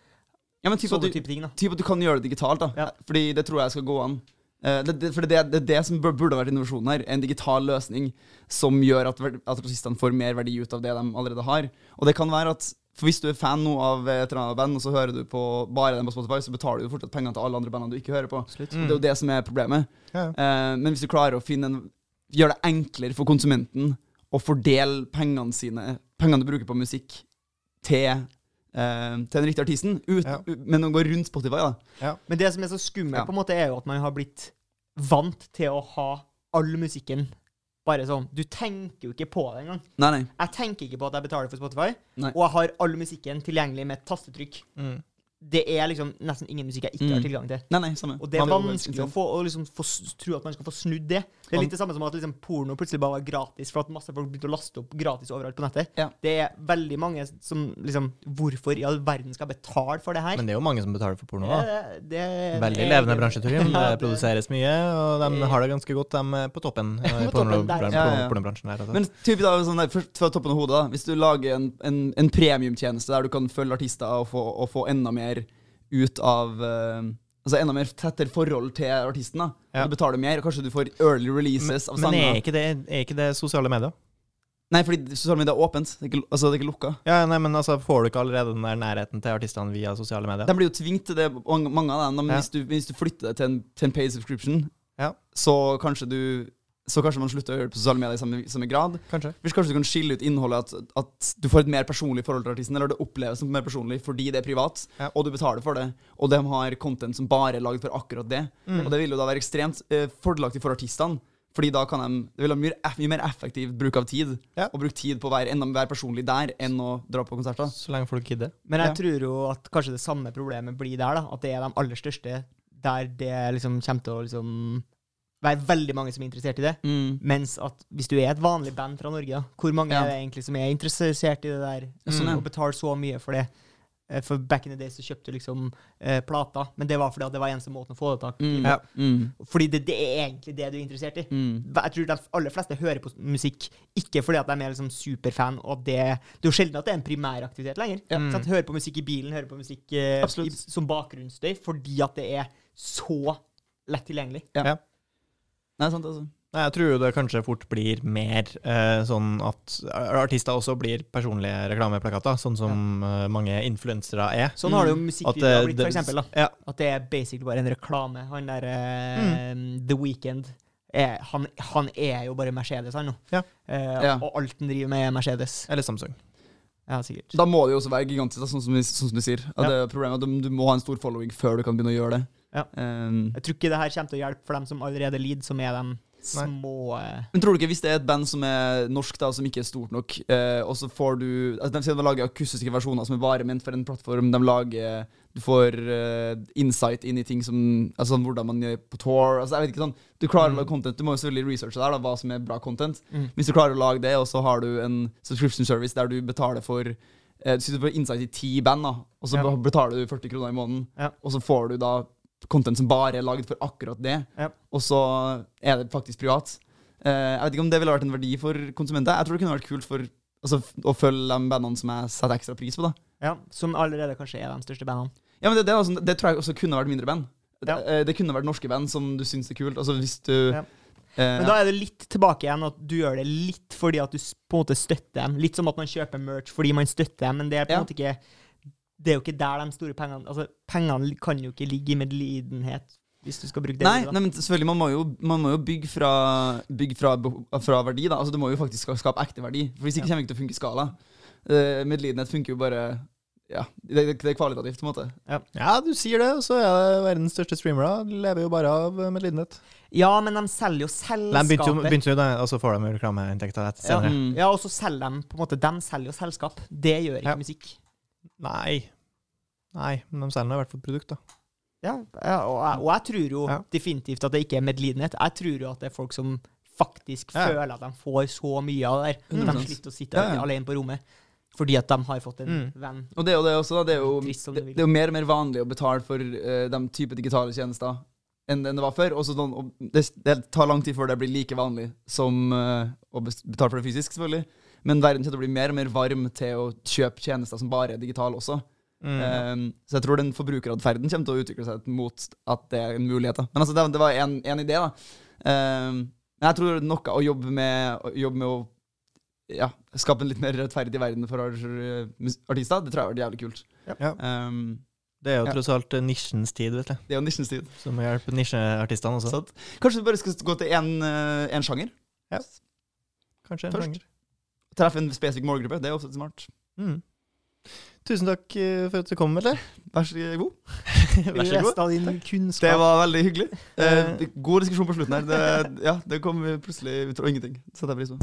ja, men typ at du, type ting, da. typ at du kan gjøre det digitalt, da. Ja. Fordi det tror jeg skal gå an. Eh, det, det, for det, det, det er det som burde vært innovasjonen her. En digital løsning som gjør at, at artistene får mer verdi ut av det de allerede har. Og det kan være at for Hvis du er fan nå av et eller annet band, og så hører du på bare dem på Spotify, så betaler du fortsatt penger til alle andre bandene du ikke hører på. Og Det er jo det som er problemet. Ja. Eh, men hvis du klarer å finne en gjøre det enklere for konsumenten å fordele pengene sine Pengene du bruker på musikk, til til den riktige artisten, ut, Ja. men å gå rundt Spotify. da Men det som er så skummelt, Ja. på en måte, er jo at man har blitt vant til å ha all musikken bare sånn. Du tenker jo ikke på det engang. Nei, nei. Jeg tenker ikke på at jeg betaler for Spotify, Nei. og jeg har all musikken tilgjengelig med et tastetrykk. Mm. Det er liksom nesten ingen musikk jeg ikke har Mm. tilgang til. nei, nei samme. Og det er vanskelig å få, å liksom få tro at man skal få snudd det. Det er litt det samme som at liksom porno plutselig bare var gratis, for at masse folk begynte å laste opp gratis overalt på nettet. Ja. Det er veldig mange som liksom Hvorfor i all verden skal betale for det her? Men det er jo mange som betaler for porno. da. det, det, Veldig det- levende bransje, Torgrim. Ja, Det produseres mye, og de har det ganske godt, de er på toppen eh, i På toppen der. Ja, ja. pornobransjen. Men typ da, sånn der, først fra toppen av hodet da Hvis du lager en, en, en premiumtjeneste der du kan følge artister og få, og få enda mer ut av eh, Altså enda mer tettere forhold til artisten. da Ja. Du betaler mer, og kanskje du får early Men, releases av men er ikke, det, er ikke det sosiale medier? Nei, fordi sosiale medier er åpent. Det er ikke, altså, det er ikke lukka. Ja, nei, men altså, Får du ikke allerede den der nærheten til artistene via sosiale medier? De blir jo tvunget til det, mange av dem. Men Ja. hvis, du, hvis du flytter deg til en, til en paid subscription, Ja. så kanskje du Så kanskje man slutter å gjøre det på sosiale medier i samme, samme grad. Kanskje. Hvis kanskje du kan skille ut innholdet, at, at du får et mer personlig forhold til artisten, eller det oppleves som mer personlig fordi det er privat, Ja. og du betaler for det, og de har content som bare er laget for akkurat det. Mm. Og det vil jo da være ekstremt eh, fordelaktig for artistene. Fordi da kan de Det vil ha mye, mye mer effektiv bruk av tid. Ja. Og bruke tid på å være enda mer personlig der enn å dra på konserter. Så lenge folk gidder. Men jeg Ja. tror jo at kanskje det samme problemet blir der, da. At det er de aller største der det liksom kommer til å liksom være veldig mange som er interessert i det. Mm. Mens at hvis du er et vanlig band fra Norge, da, hvor mange Ja. er det egentlig som er interessert i det der, Ja, sånn, ja. og betaler så mye for det? Eh, For back in the day så kjøpte du liksom eh, plater, men det var fordi at det var eneste måten å få det tak i. Mm. Ja. Mm. Fordi det, det er egentlig det du er interessert i. Mm. Jeg tror de aller fleste hører på musikk ikke fordi at de er liksom superfan, og det, det er jo sjelden at det er en primæraktivitet lenger. Ja. Sant? Hører på musikk i bilen, hører på musikk eh, i, som bakgrunnsstøy, fordi at det er så lett tilgjengelig. Nei, sant, altså. Nei, Jeg tror det kanskje fort blir mer eh, sånn at artister også blir personlige reklameplakater, sånn som ja. mange influensere er. Sånn har det jo Mm. musikkvideoer eh, blitt, for eksempel. Da. Ja, At det er basically bare en reklame. Han der eh, Mm. The Weeknd er, han, han er jo bare Mercedes, han nå. Ja. Eh, Ja. Og alt han driver med, er Mercedes. eller Samsung. Ja, sikkert. Da må det jo også være gigantisk, da, sånn, som, sånn som du sier. At Ja. det er problemet at du, du må ha en stor following før du kan begynne å gjøre det. Ja. Um, Jeg tror ikke det her kommer til å hjelpe for dem som allerede lider, som er de små uh... men tror du ikke, hvis det er et band som er norsk, da, som ikke er stort nok, uh, og så får du altså, De sier de lager akustiske versjoner som er bare ment for en plattform. De lager Du får uh, insight inn i ting som Altså hvordan man gjør på tour. Altså, jeg vet ikke sånn Du klarer å lage content. Du må jo selvfølgelig researche der, da, hva som er bra content. Mm. Hvis du klarer å lage det, og så har du en subscription service der du betaler for du Du får insight i ti band, da, og så Ja. betaler du 40 kroner i måneden. Ja. Og så får du da content som bare er laget for akkurat det, Ja. og så er det faktisk privat. Uh, jeg vet ikke om det ville vært en verdi for konsumenter. Jeg tror det kunne vært kult for altså, å følge de bandene som jeg setter ekstra pris på. da Ja, som allerede kanskje er de største bandene. Ja, men det, det, altså, det tror jeg også kunne vært mindre band. Ja. Det, eh, det kunne vært norske band som du syns er kult. Altså hvis du Ja. eh, Men da er det litt tilbake igjen at du gjør det litt fordi at du på en måte støtter dem. Litt som at man kjøper merch fordi man støtter dem, men det er på en Ja. måte ikke Det er jo ikke der de store pengene Altså, pengene kan jo ikke ligge i medlidenhet, hvis du skal bruke det. Nei, nei, men selvfølgelig, man må jo, man må jo bygge, fra, bygge fra, fra verdi. da Altså Du må jo faktisk skape ekte verdi. For Hvis ikke kommer det ikke til å funke i skala. Uh, medlidenhet funker jo bare Ja, det, det, det er kvalitativt, på en måte. Ja, du sier det, og så er det verdens største streamere. Lever jo bare av eh, medlidenhet. Ja, men de selger jo De begynte jo, begynte jo da, og så får de reklameinntekter etter Ja, senere. Mm. ja, og så selger de på en måte De selger jo selskap. Det gjør ikke Ja. musikk. Nei. Nei, men de selger nå i hvert fall produkt, da. Ja, ja og, jeg, og jeg tror jo Ja. definitivt at det ikke er medlidenhet. Jeg tror jo at det er folk som faktisk Ja. føler at de får så mye av det der. Mm. de 100%. sliter å sitte Ja, ja. alene på rommet. Fordi at de har fått en Mm. venn. Og det er jo det også, da. Det er jo, Trist det, det er jo mer og mer vanlig å betale for uh, de type digitale tjenester enn enn det var før. Også sånn, og det, det tar lang tid før det blir like vanlig som uh, å betale for det fysisk, selvfølgelig. Men verden kommer til å bli mer og mer varm til å kjøpe tjenester som bare er digitale også. Mm. Um, så jeg tror den forbrukeratferden kommer til å utvikle seg mot at det er en mulighet. Da. Men altså, det, det var en, en idé, da. Um, men jeg tror noe å jobbe med, å jobbe med å ja, skape en litt mer rettferdig verden for artister, det tror jeg har vært jævlig kult. Ja. Um, Det er jo Ja. tross alt eh, nisjens tid, vet du. det er jo nisjens tid. Som må hjelpe nisjeartistene også. Sånn. Kanskje vi bare skal gå til én sjanger? Kanskje en Først. sjanger. Treffe en spesifikk målgruppe. Det er også smart. Mm. Tusen takk eh, for at du kom, eller? Vær så god. Vær så god. Av din Det kunnskap. var veldig hyggelig. Eh, god diskusjon på slutten her. Det, ja, det kom plutselig ut av ingenting. Setter jeg pris på.